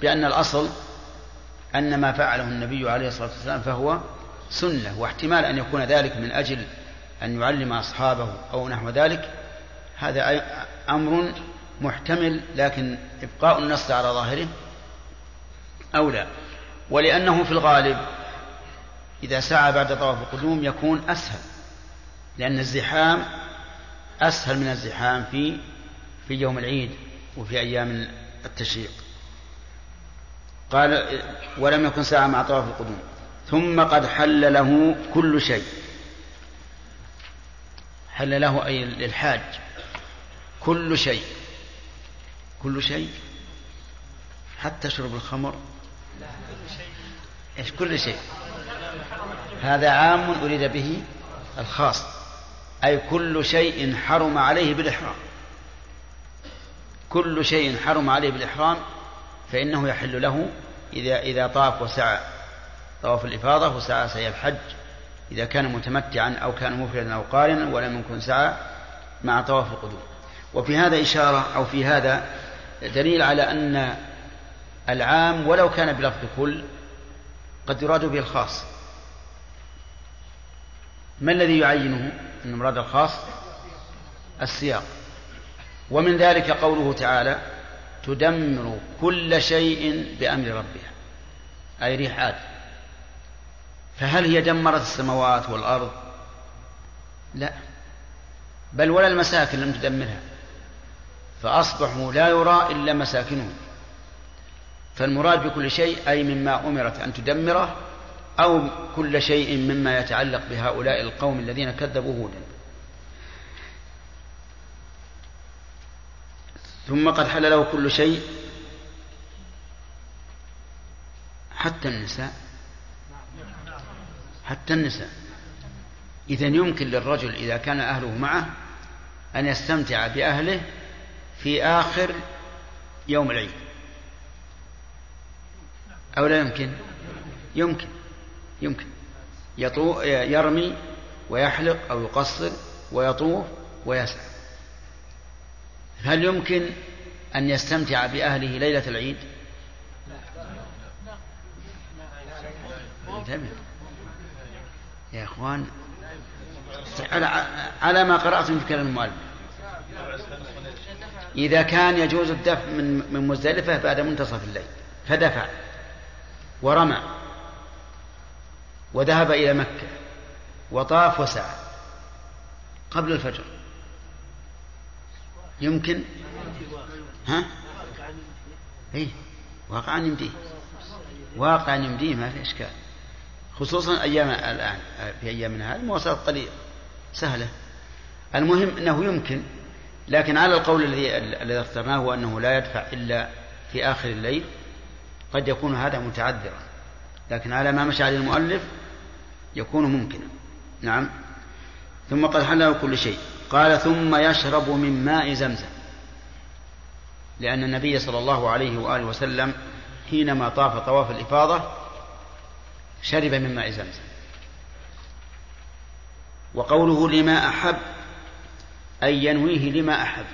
بأن الأصل أن ما فعله النبي عليه الصلاة والسلام فهو سنة واحتمال أن يكون ذلك من أجل أن يعلم أصحابه أو نحو ذلك. هذا أمر محتمل لكن إبقاء النص على ظاهره أولى. ولأنه في الغالب إذا سعى بعد طواف القدوم يكون أسهل. لأن الزحام أسهل من الزحام في في يوم العيد وفي أيام التشريق. قال ولم يكن ساعة مع طواف القدوم. ثم قد حل له كل شيء. حل له أي للحاج كل شيء. كل شيء. حتى شرب الخمر. إيش؟ كل شيء. هذا عام أريد به الخاص. أي كل شيء حرم عليه بالإحرام. كل شيء حرم عليه بالإحرام فإنه يحل له إذا إذا طاف وسعى طواف الإفاضة وسعى سعي الحج. إذا كان متمتعا أو كان مفردا أو قارنا ولم يكن سعى مع طواف القدوم. وفي هذا إشارة أو في هذا دليل على أن العام ولو كان بلفظ كل قد يراد به الخاص. ما الذي يعينه؟ أن مراد الخاص السياق. ومن ذلك قوله تعالى تدمر كل شيء بأمر ربها. أي ريح عاد. فهل هي دمرت السماوات والأرض؟ لا. بل ولا المساكن لم تدمرها. فأصبحوا لا يرى إلا مساكنهم. فالمراد بكل شيء أي مما أمرت أن تدمره أو كل شيء مما يتعلق بهؤلاء القوم الذين كذبوا هودا. ثم قد حل له كل شيء حتى النساء. حتى النساء. إذا يمكن للرجل إذا كان أهله معه أن يستمتع بأهله في آخر يوم العيد. أو لا يمكن؟ يمكن. يمكن. يطو يرمي ويحلق أو يقصر ويطوف ويسعى. هل يمكن أن يستمتع بأهله ليلة العيد؟ يا إخوان على, على ما قرأتم في كلام المؤلف. إذا كان يجوز الدفع من من مزدلفة بعد منتصف الليل فدفع ورمى. وذهب إلى مكة وطاف وسعى قبل الفجر. يمكن؟ ها؟ اي واقعا يمديه. واقعا يمديه ما في إشكال. خصوصا أيام الآن في أيامنا هذه مواصلات قليله سهلة. المهم إنه يمكن لكن على القول الذي الذي اخترناه هو أنه لا يدفع إلا في آخر الليل قد يكون هذا متعذرا. لكن على ما مشى عليه المؤلف يكون ممكنا. نعم. ثم قد حله كل شيء. قال ثم يشرب من ماء زمزم. لأن النبي صلى الله عليه وآله وسلم حينما طاف طواف الإفاضة شرب من ماء زمزم. وقوله لما أحب أي ينويه لما أحب.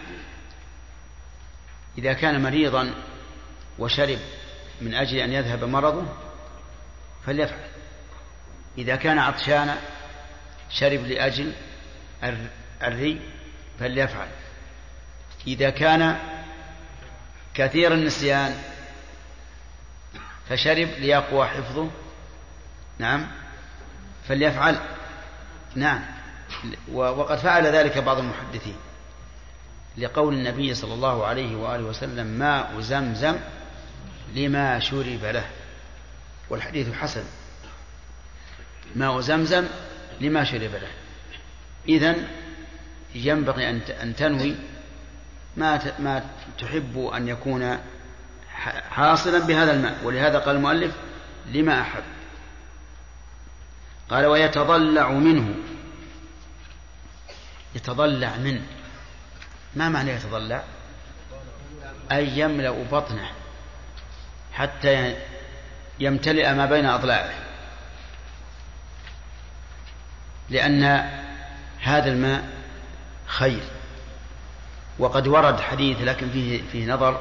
إذا كان مريضا وشرب من أجل أن يذهب مرضه فليفعل. إذا كان عطشانا شرب لأجل الري فليفعل. إذا كان كثير النسيان فشرب ليقوى حفظه نعم فليفعل. نعم. وقد فعل ذلك بعض المحدثين لقول النبي صلى الله عليه وآله وسلم ماء زمزم لما شرب له. والحديث حسن. ماء زمزم لما شرب له إذن ينبغي أن تنوي ما تحب أن يكون حاصلا بهذا الماء. ولهذا قال المؤلف لما أحب. قال ويتضلع منه. يتضلع منه ما معنى يتضلع؟ أي يملأ بطنه حتى يمتلئ ما بين أضلاعه. لأن هذا الماء خير. وقد ورد حديث لكن فيه, فيه نظر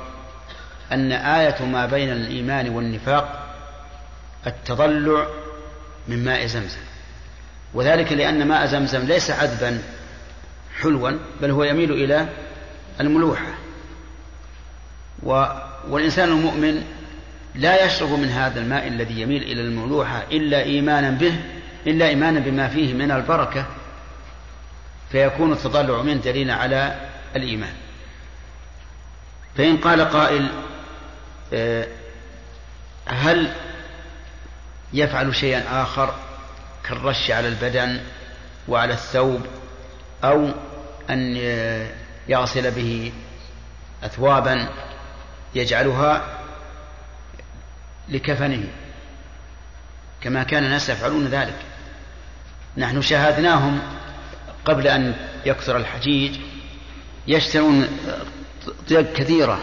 أن آية ما بين الإيمان والنفاق التضلع من ماء زمزم. وذلك لأن ماء زمزم ليس عذبا حلوا بل هو يميل إلى الملوحة. و والإنسان المؤمن لا يشرب من هذا الماء الذي يميل إلى الملوحة إلا إيمانا به إلا إيمانا بما فيه من البركة فيكون التضلع منه دليلا على الإيمان. فإن قال قائل آه، هل يفعل شيئا آخر كالرش على البدن وعلى الثوب أو أن يغسل به أثوابا يجعلها لكفنه كما كان الناس يفعلون ذلك. نحن شاهدناهم قبل أن يكثر الحجيج يشترون طيب كثيرة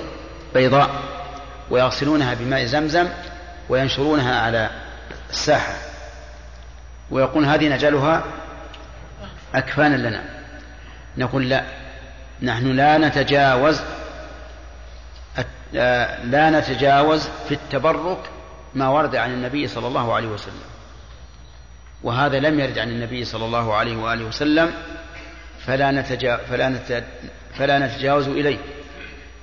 بيضاء ويغسلونها بماء زمزم وينشرونها على الساحة. ويقول هذه نجعلها أكفانا لنا. نقول لا نحن لا نتجاوز لا نتجاوز في التبرك ما ورد عن النبي صلى الله عليه وسلم. وهذا لم يرد عن النبي صلى الله عليه وآله وسلم فلا, نتجا فلا, نت فلا نتجاوز إليه.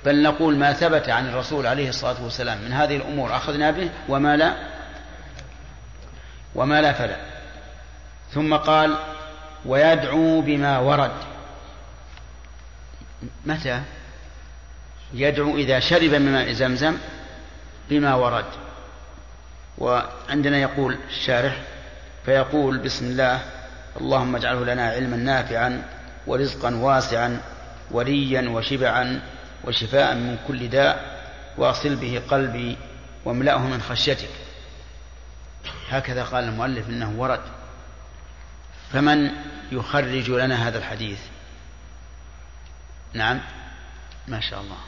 بل نقول ما ثبت عن الرسول عليه الصلاة والسلام من هذه الأمور أخذنا به وما لا وما لا فلا. ثم قال ويدعو بما ورد. متى؟ يدعو إذا شرب من ماء زمزم بما ورد. وعندنا يقول الشارح فيقول بسم الله اللهم اجعله لنا علما نافعا ورزقا واسعا وريا وشبعا وشفاء من كل داء واغسل به قلبي واملأه من خشيتك. هكذا قال المؤلف إنه ورد. فمن يخرج لنا هذا الحديث؟ نعم. ما شاء الله.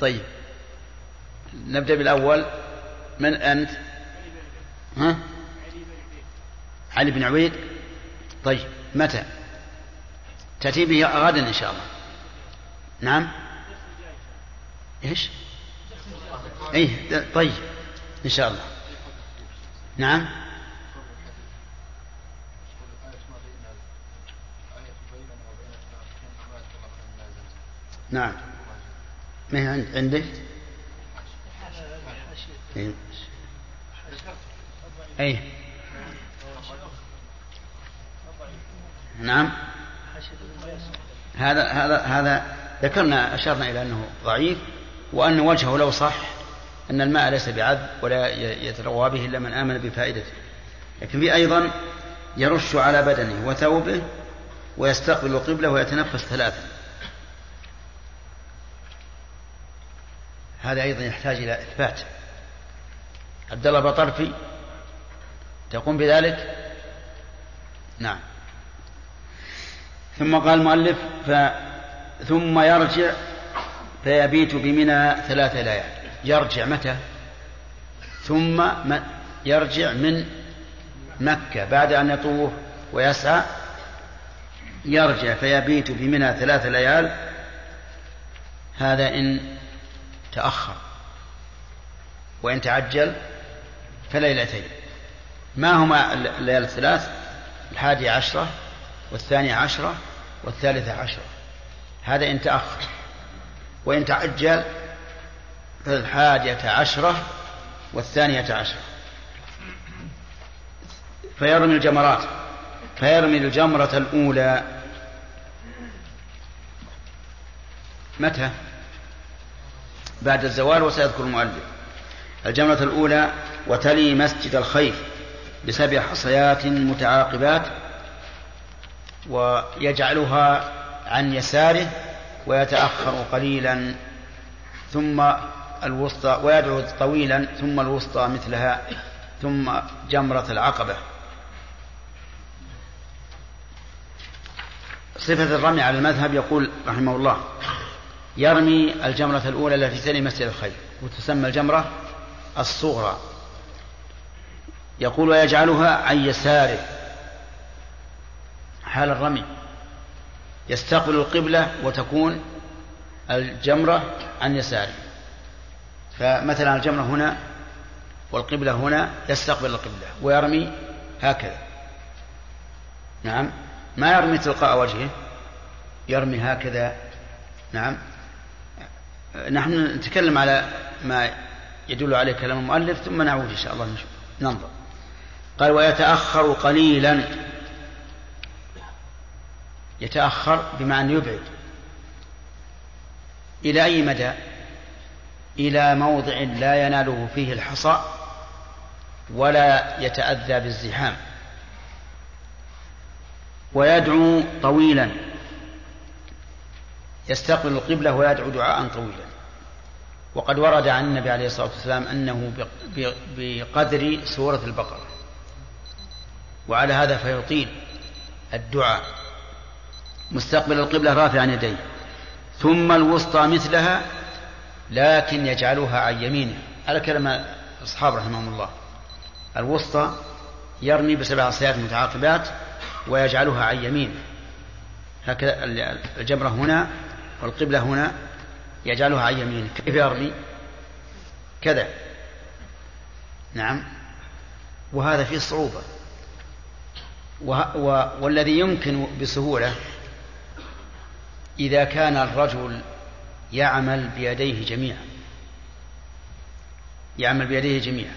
طيب. نبدأ بالأول. من أنت؟ ها؟ علي بن عبيد؟ طيب متى؟ تأتي به غدا إن شاء الله. نعم؟ إيش؟ إيه طيب إن شاء الله. نعم؟ نعم. ما هي عندك؟ إيه. أي. نعم. هذا هذا هذا ذكرنا أشرنا إلى أنه ضعيف وأن وجهه لو صح أن الماء ليس بعذب ولا يتروى به إلا من آمن بفائدته. لكن في أيضا يرش على بدنه وثوبه ويستقبل القبلة ويتنفس ثلاثا. هذا أيضا يحتاج إلى إثبات. عبد الله بطرفي تقوم بذلك؟ نعم. ثم قال المؤلف ف ثم يرجع فيبيت بمنى ثلاثة ليال. يرجع متى؟ ثم يرجع من مكة. بعد أن يطوف ويسعى يرجع فيبيت بمنى ثلاث ليال. هذا إن تأخر. وإن تعجل فليلتين. ما هما الليالي الثلاث؟ الحادية عشرة والثانية عشرة والثالثة عشرة. هذا إن تأخر. وإن تعجل فالحادية عشرة والثانية عشرة. فيرمي الجمرات. فيرمي الجمرة الأولى. متى؟ بعد الزوال وسيذكر المؤلف. الجمرة الأولى وتلي مسجد الخيف بسبع حصيات متعاقبات ويجعلها عن يساره ويتأخر قليلا ثم الوسطى ويدعو طويلا ثم الوسطى مثلها ثم جمرة العقبة. صفة الرمي على المذهب يقول رحمه الله يرمي الجمرة الأولى التي تلي مسجد الخير وتسمى الجمرة الصغرى. يقول ويجعلها عن يساره. حال الرمي. يستقبل القبلة وتكون الجمرة عن يساره. فمثلا الجمرة هنا والقبلة هنا يستقبل القبلة ويرمي هكذا. نعم. ما يرمي تلقاء وجهه؟ يرمي هكذا. نعم. نحن نتكلم على ما يدل عليه كلام المؤلف ثم نعود إن شاء الله ننظر. قال ويتأخر قليلا. يتأخر بمعنى يبعد. إلى أي مدى؟ إلى موضع لا يناله فيه الحصى ولا يتأذى بالزحام. ويدعو طويلا. يستقبل القبلة ويدعو دعاء طويلا. وقد ورد عن النبي عليه الصلاة والسلام أنه بقدر سورة البقرة. وعلى هذا فيطيل الدعاء. مستقبل القبلة رافعا يديه. ثم الوسطى مثلها لكن يجعلها عن يمينه. على كلام الأصحاب رحمهم الله. الوسطى يرمي بسبع عصيات متعاقبات ويجعلها عن يمينه. هكذا الجمرة هنا والقبلة هنا يجعلها عن يمينه. كيف يرمي؟ كذا. نعم. وهذا فيه صعوبة. والذي يمكن بسهولة إذا كان الرجل يعمل بيديه جميعا. يعمل بيديه جميعا.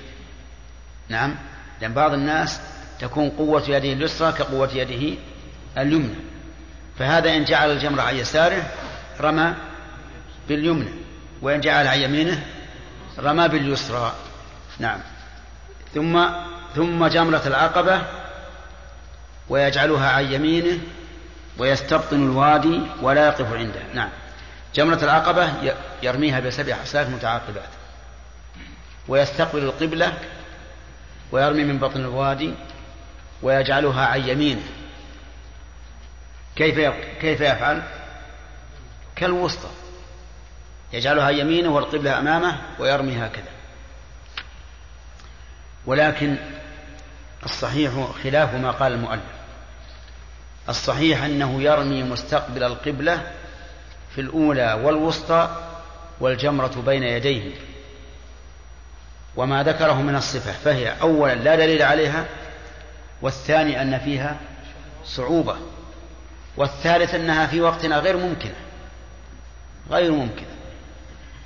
نعم؟ لأن بعض الناس تكون قوة يده اليسرى كقوة يده اليمنى. فهذا إن جعل الجمر عن يساره رمى باليمنى وإن جعل عن يمينه رمى باليسرى. نعم. ثم ثم جمرة العقبة ويجعلها عن يمينه ويستبطن الوادي ولا يقف عنده. نعم. جمرة العقبة يرميها بسبع حسات متعاقبات. ويستقبل القبلة ويرمي من بطن الوادي ويجعلها عن يمينه. كيف كيف يفعل؟ كالوسطى. يجعلها يمينه والقبلة أمامه ويرمي هكذا. ولكن الصحيح خلاف ما قال المؤلف. الصحيح أنه يرمي مستقبل القبلة في الأولى والوسطى والجمرة بين يديه. وما ذكره من الصفة فهي أولا لا دليل عليها والثاني أن فيها صعوبة والثالث أنها في وقتنا غير ممكنة غير ممكنة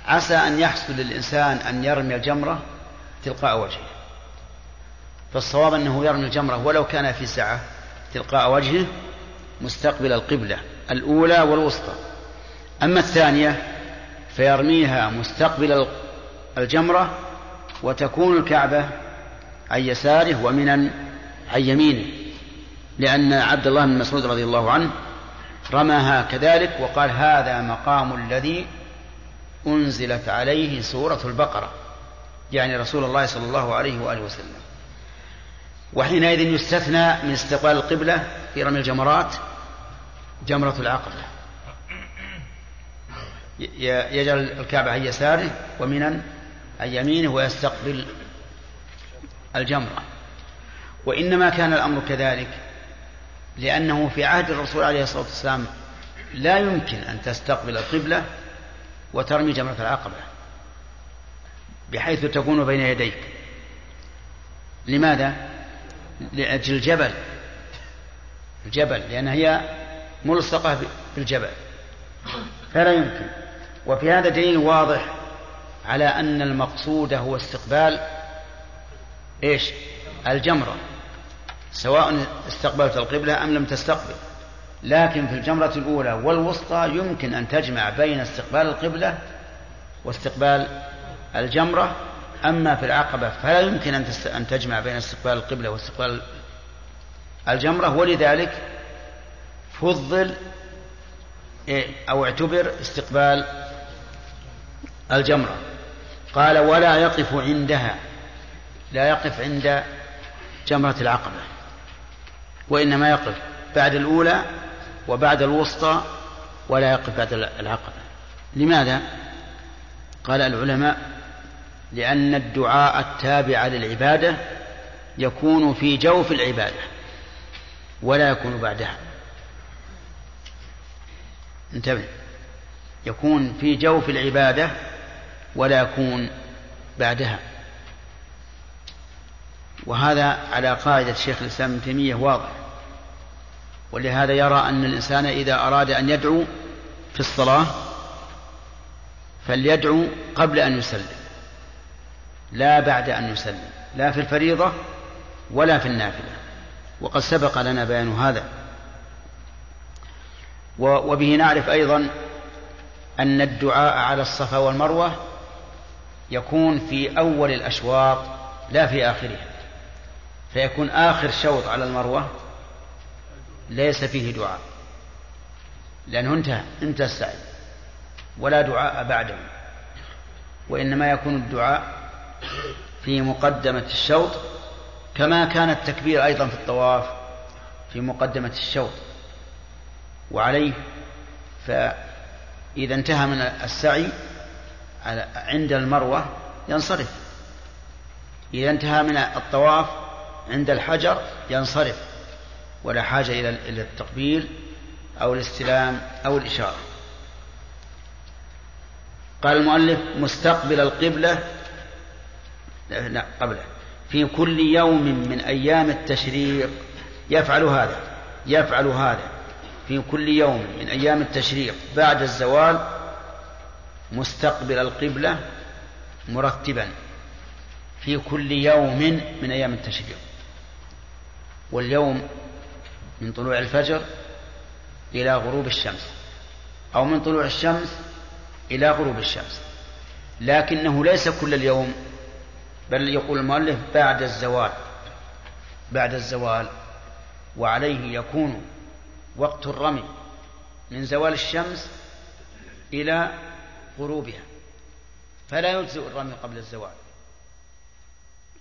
عسى أن يحصل للإنسان أن يرمي الجمرة تلقاء وجهه. فالصواب أنه يرمي الجمرة ولو كان في سعة تلقاء وجهه مستقبل القبلة الأولى والوسطى. أما الثانية فيرميها مستقبل الجمرة وتكون الكعبة عن يساره ومن عن يمينه. لأن عبد الله بن مسعود رضي الله عنه رماها كذلك وقال هذا مقام الذي أنزلت عليه سورة البقرة يعني رسول الله صلى الله عليه وآله وسلم. وحينئذ يستثنى من استقبال القبلة في رمي الجمرات جمرة العقبة. يجعل الكعبة عن يساره ومنا عن يمينه ويستقبل الجمرة. وإنما كان الأمر كذلك لأنه في عهد الرسول عليه الصلاة والسلام لا يمكن أن تستقبل القبلة وترمي جمرة العقبة بحيث تكون بين يديك. لماذا؟ لأجل الجبل. الجبل لأن هي ملصقة بالجبل. فلا يمكن. وفي هذا دليل واضح على أن المقصود هو استقبال إيش؟ الجمرة. سواء استقبلت القبلة أم لم تستقبل. لكن في الجمرة الأولى والوسطى يمكن أن تجمع بين استقبال القبلة واستقبال الجمرة. أما في العقبة فلا يمكن أن تجمع بين استقبال القبلة واستقبال الجمرة ولذلك فضل إيه، أو اعتبر استقبال الجمرة. قال ولا يقف عندها لا يقف عند جمرة العقبة وإنما يقف بعد الأولى وبعد الوسطى ولا يقف بعد العقبة. لماذا؟ قال العلماء لأن الدعاء التابع للعبادة يكون في جوف العبادة. ولا يكون بعدها. انتبه. يكون في جوف العبادة ولا يكون بعدها. وهذا على قاعدة شيخ الإسلام ابن تيمية واضح. ولهذا يرى أن الإنسان إذا أراد أن يدعو في الصلاة فليدعو قبل أن يسلم. لا بعد أن يسلم. لا في الفريضة ولا في النافلة. وقد سبق لنا بيان هذا. وبه نعرف أيضا أن الدعاء على الصفا والمروة يكون في أول الأشواط لا في آخرها. فيكون آخر شوط على المروة ليس فيه دعاء. لأنه انتهى انتهى السعي. ولا دعاء بعده. وإنما يكون الدعاء في مقدمة الشوط كما كان التكبير أيضا في الطواف في مقدمة الشوط. وعليه فإذا انتهى من السعي عند المروة ينصرف. إذا انتهى من الطواف عند الحجر ينصرف. ولا حاجة إلى التقبيل أو الاستلام أو الإشارة. قال المؤلف مستقبل القبلة لا قبله. في كل يوم من أيام التشريق يفعل هذا يفعل هذا. في كل يوم من أيام التشريق بعد الزوال مستقبل القبلة مرتبا. في كل يوم من أيام التشريق. واليوم من طلوع الفجر إلى غروب الشمس أو من طلوع الشمس إلى غروب الشمس. لكنه ليس كل اليوم. بل يقول المؤلف بعد الزوال بعد الزوال وعليه يكون وقت الرمي من زوال الشمس إلى غروبها فلا يجزئ الرمي قبل الزوال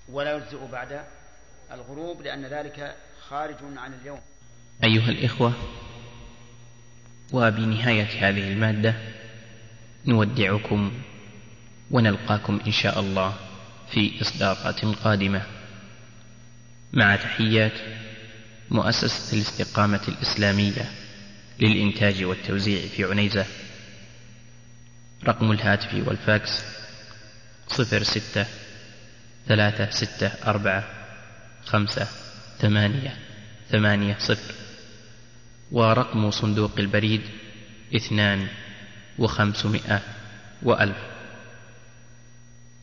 ولا يجزئ بعد الغروب لأن ذلك خارج عن اليوم. أيها الإخوة وبنهاية هذه المادة نودعكم ونلقاكم إن شاء الله في إصدارات قادمة. مع تحيات مؤسسة الاستقامة الإسلامية للإنتاج والتوزيع في عنيزة. رقم الهاتف والفاكس صفر ستة ثلاثة ستة أربعة خمسة ثمانية ثمانية صفر. ورقم صندوق البريد اثنان وخمسمائة وألف.